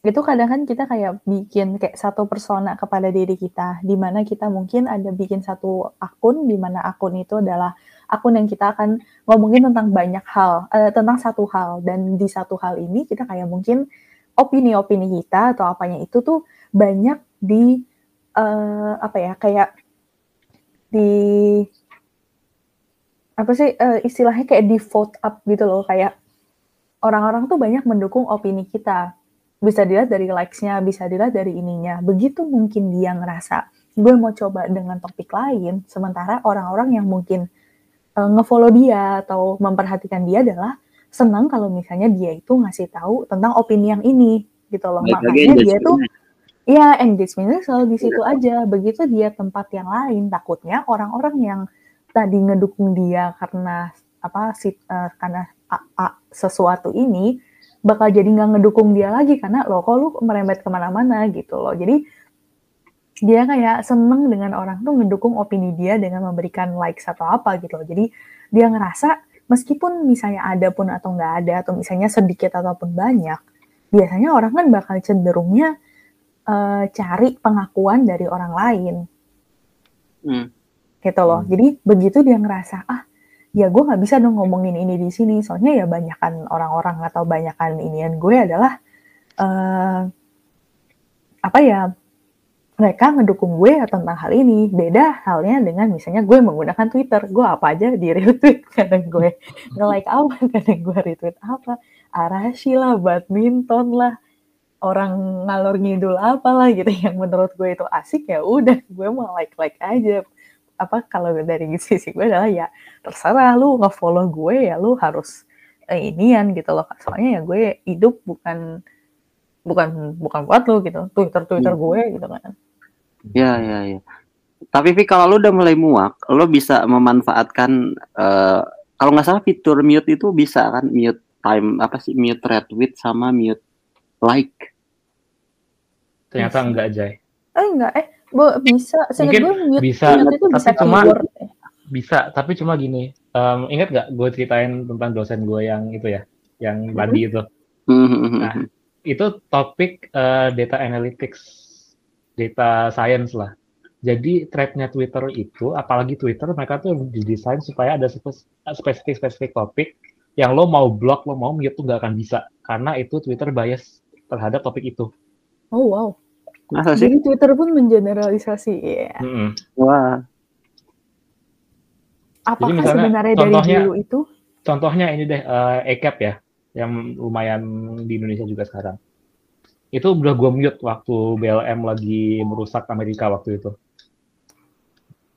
itu kadang kan kita kayak bikin kayak satu persona kepada diri kita, di mana kita mungkin ada bikin satu akun, di mana akun itu adalah akun yang kita akan ngomongin tentang banyak hal, uh, tentang satu hal, dan di satu hal ini kita kayak mungkin opini-opini kita atau apanya itu tuh banyak di uh, apa ya kayak di apa sih uh, istilahnya kayak di vote up gitu loh. Kayak orang-orang tuh banyak mendukung opini kita bisa dilihat dari likes-nya, bisa dilihat dari ininya. Begitu mungkin dia ngerasa, gue mau coba dengan topik lain, sementara orang-orang yang mungkin uh, ngefollow dia atau memperhatikan dia adalah senang kalau misalnya dia itu ngasih tahu tentang opini yang ini, gitu loh. Baik Makanya dia tuh, ya engagementnya selalu di situ iya. aja. Begitu dia tempat yang lain, takutnya orang-orang yang tadi ngedukung dia karena apa sih uh, karena a, a, sesuatu ini bakal jadi nggak ngedukung dia lagi karena lo kok lu merembet ke mana-mana? gitu loh. Jadi dia kayak seneng dengan orang tuh ngedukung opini dia dengan memberikan like atau apa gitu loh. Jadi dia ngerasa meskipun misalnya ada pun atau nggak ada atau misalnya sedikit ataupun banyak biasanya orang kan bakal cenderungnya uh, cari pengakuan dari orang lain. Hmm. gitu loh. Hmm. jadi begitu dia ngerasa ah ya gue nggak bisa dong ngomongin ini di sini. Soalnya ya banyakkan orang-orang atau banyakkan inian gue adalah uh, apa ya mereka ngedukung gue tentang hal ini. Beda halnya dengan misalnya gue menggunakan Twitter. Gue apa aja di retweet? Kadang gue nge like apa? Kadang gue retweet apa? Arashi lah badminton lah orang ngalor ngidul apalah gitu. Yang menurut gue itu asik ya udah gue mau like like aja apa kalau dari sisi gue adalah ya terserah lu nge-follow gue ya lu harus eh, inian gitu loh soalnya ya gue hidup bukan bukan bukan buat lu gitu twitter twitter hmm. gue gitu kan. Ya ya ya tapi Vi kalau lu udah mulai muak lu bisa memanfaatkan uh, kalau nggak salah fitur mute itu bisa kan? Mute time apa sih? Mute retweet sama mute like. Ternyata enggak Jay eh enggak eh Bo, bisa, mungkin gue bisa, itu bisa tapi cuma bisa, tapi cuma gini. Um, ingat gak gue ceritain tentang dosen gue yang itu ya, yang Bandi itu. Nah, itu topik uh, data analytics, data science lah. Jadi threadnya Twitter itu, apalagi Twitter, mereka tuh didesain supaya ada spesifik-spesifik topik yang lo mau blog, lo mau mute tuh gak akan bisa. Karena itu Twitter bias terhadap topik itu. Oh wow. Masa sih? Jadi Twitter pun mengeneralisasi ya. Mm -hmm. Wah. Apakah Jadi sebenarnya contohnya, dari dulu itu? Contohnya ini deh uh, ECAP ya, yang lumayan di Indonesia juga sekarang. Itu udah gue mute waktu BLM lagi merusak Amerika waktu itu.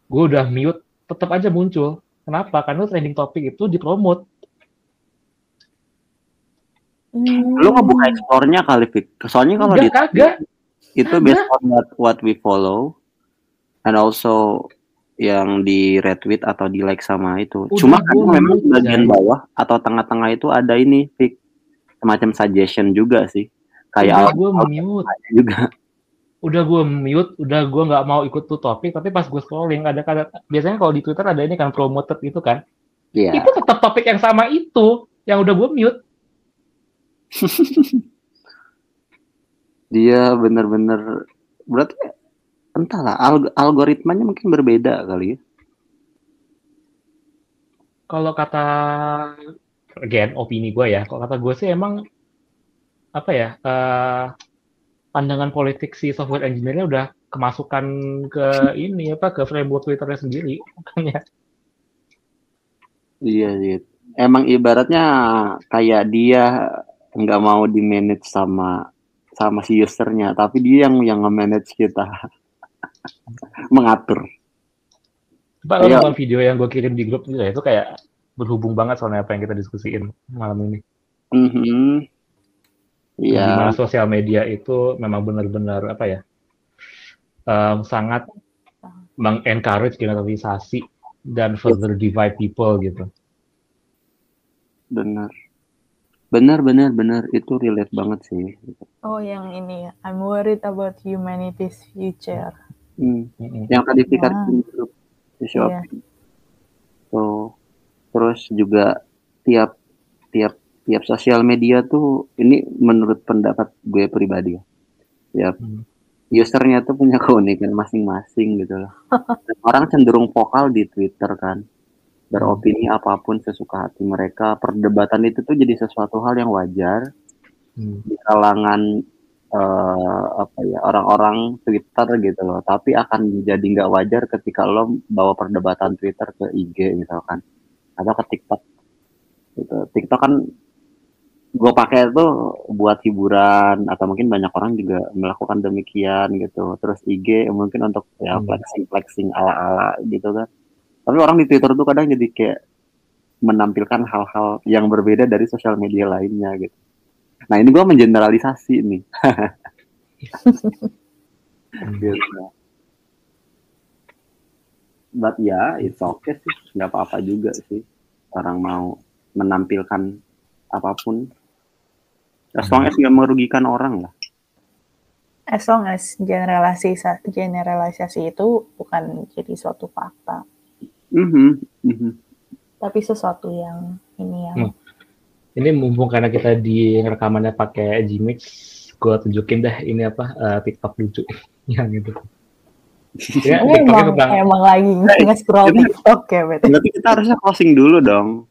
Gue udah mute, tetap aja muncul. Kenapa? Karena trending topik itu dipromot. Hmm. Lu ngebuka ekspornya kali, Fik. Soalnya kalau di kagak itu based on what, what we follow and also yang di retweet atau di like sama itu. Udah Cuma kan memang bagian bawah atau tengah-tengah itu ada ini fik semacam suggestion juga sih. Kayak udah gue mute juga. Udah gue mute, udah gue nggak mau ikut tuh topik, tapi pas gue scrolling ada kata biasanya kalau di Twitter ada ini kan promoted itu kan. Iya. Yeah. Itu tetap topik yang sama itu yang udah gue mute. dia benar-benar berarti entahlah alg algoritmanya mungkin berbeda kali ya. Kalau kata again opini gue ya kalau kata gue sih emang apa ya uh, pandangan politik si software engineer-nya udah kemasukan ke ini apa ke framework Twitternya sendiri makanya. Iya sih emang ibaratnya kayak dia nggak mau di manage sama sama si usernya tapi dia yang yang nge-manage kita mengatur Pak, lo nonton video yang gue kirim di grup itu ya, itu kayak berhubung banget soalnya apa yang kita diskusiin malam ini. Mm -hmm. Yeah. Di mana sosial media itu memang benar-benar apa ya, um, sangat mengencourage generalisasi dan further divide people gitu. Benar. Benar, benar, benar. Itu relate banget sih. Oh, yang ini ya. I'm worried about humanity's future. Hmm. Yang tadi Fikar grup di Shopee. Yeah. So, terus juga tiap tiap tiap sosial media tuh ini menurut pendapat gue pribadi ya. Tiap hmm. usernya tuh punya keunikan masing-masing gitu loh. orang cenderung vokal di Twitter kan beropini apa pun sesuka hati mereka. Perdebatan itu tuh jadi sesuatu hal yang wajar hmm. di kalangan uh, apa ya orang-orang Twitter gitu loh. Tapi akan jadi nggak wajar ketika lo bawa perdebatan Twitter ke IG misalkan atau ke TikTok. Gitu. TikTok kan gue pakai itu buat hiburan atau mungkin banyak orang juga melakukan demikian gitu. Terus IG mungkin untuk ya hmm. flexing flexing ala ala gitu kan tapi orang di Twitter tuh kadang jadi kayak menampilkan hal-hal yang berbeda dari sosial media lainnya gitu. Nah ini gue mengeneralisasi nih. gitu. But ya, yeah, it's okay sih, nggak apa-apa juga sih. Orang mau menampilkan apa pun, as long as nggak merugikan orang lah. As long as generalisasi generalisasi itu bukan jadi suatu fakta. Mm-hmm. Mm-hmm. Tapi sesuatu yang ini yang hmm. ini mumpung karena kita di rekamannya pakai Gmix, gue tunjukin deh ini apa uh, TikTok lucu yang itu. Ya, Ini emang, tentang emang lagi nge-scroll Kita- TikTok ya, berarti. Berarti kita harusnya closing dulu dong.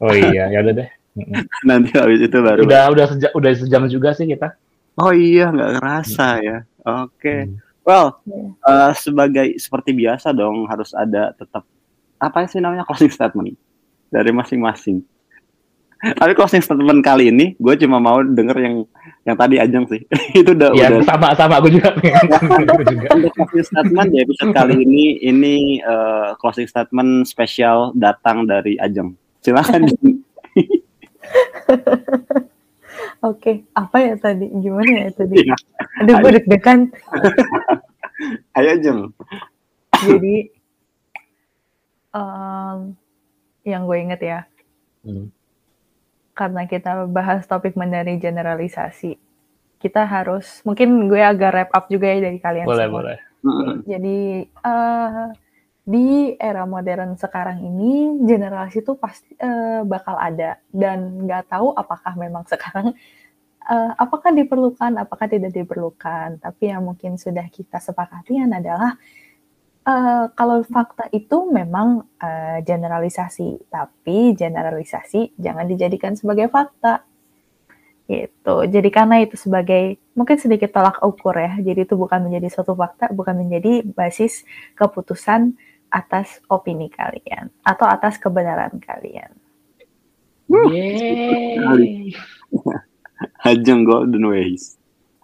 Oh iya, ya udah deh. Nanti habis itu baru. Udah udah sejam udah sejam juga sih kita. Oh iya, nggak kerasa ya. Oke. Hmm. Well, eh, sebagai seperti biasa dong harus ada tetap apa sih namanya closing statement dari masing-masing. Tapi closing statement kali ini gue cuma mau denger yang yang tadi Ajeng sih. itu udah Iya, udah sama sama aku juga untuk closing statement di episode kali ini ini eh, closing statement spesial datang dari Ajeng. Silakan. Jeng. Oke, apa ya tadi? Gimana ya tadi? Iya. Aduh, gue deg-degan. Ayo Ajeng. Jadi, em, yang gue inget ya, Hmm. karena kita bahas topik mengenai generalisasi, kita harus, mungkin gue agak wrap up juga ya dari kalian Boleh, semua. boleh. Mm-mm. Jadi eh, di era modern sekarang ini generasi itu pasti eh, bakal ada dan nggak tahu apakah memang sekarang eh, apakah diperlukan, apakah tidak diperlukan. Tapi yang mungkin sudah kita sepakati adalah eh, kalau fakta itu memang eh, generalisasi, tapi generalisasi jangan dijadikan sebagai fakta gitu. Jadi karena itu sebagai mungkin sedikit tolak ukur ya. Jadi itu bukan menjadi suatu fakta, bukan menjadi basis keputusan atas opini kalian atau atas kebenaran kalian. Yeay. Ajeng Golden Ways.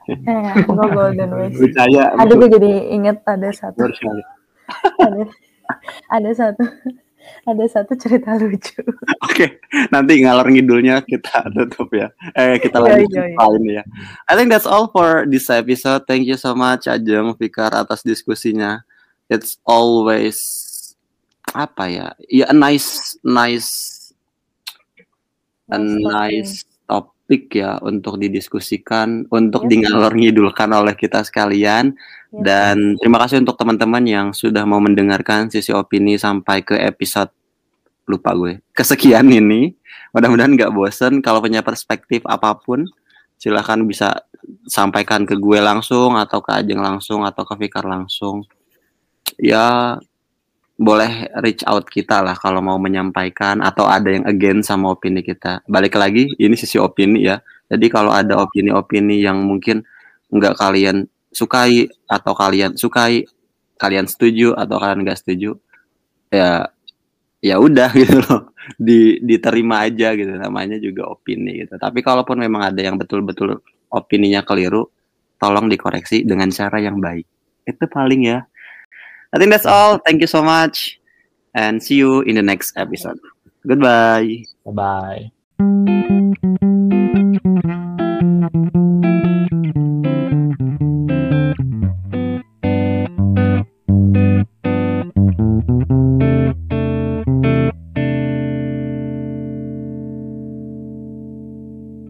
Eh, golden ways. Percaya. Aduh, gue jadi inget ada satu. Ada, ada satu, ada satu cerita lucu. Oke, nanti ngalor ngidulnya kita tutup ya. Eh, kita Iya, lanjut iya, ke iya. lain ya. I think that's all for this episode. Thank you so much Ajeng Fikar atas diskusinya. It's always apa ya? Ya a nice nice a Nice nice topik ya untuk didiskusikan, untuk Yes. dingalor ngidulkan oleh kita sekalian. Yes. Dan terima kasih untuk teman-teman yang sudah mau mendengarkan sisi opini sampai ke episode lupa gue kesekian ini. Mudah-mudahan nggak bosen. Kalau punya perspektif apa pun, silahkan bisa sampaikan ke gue langsung atau ke Ajeng langsung atau ke Fikar langsung. Ya boleh reach out kita lah kalau mau menyampaikan atau ada yang against sama opini kita. Balik lagi, ini sisi opini ya. Jadi kalau ada opini-opini yang mungkin nggak kalian sukai atau kalian sukai, kalian setuju atau kalian nggak setuju, ya ya udah gitu loh, di diterima aja gitu. Namanya juga opini gitu. Tapi kalaupun memang ada yang betul-betul opininya keliru, tolong dikoreksi dengan cara yang baik. Itu paling ya. I think that's all. Thank you so much. And see you in the next episode. Goodbye. Bye-bye.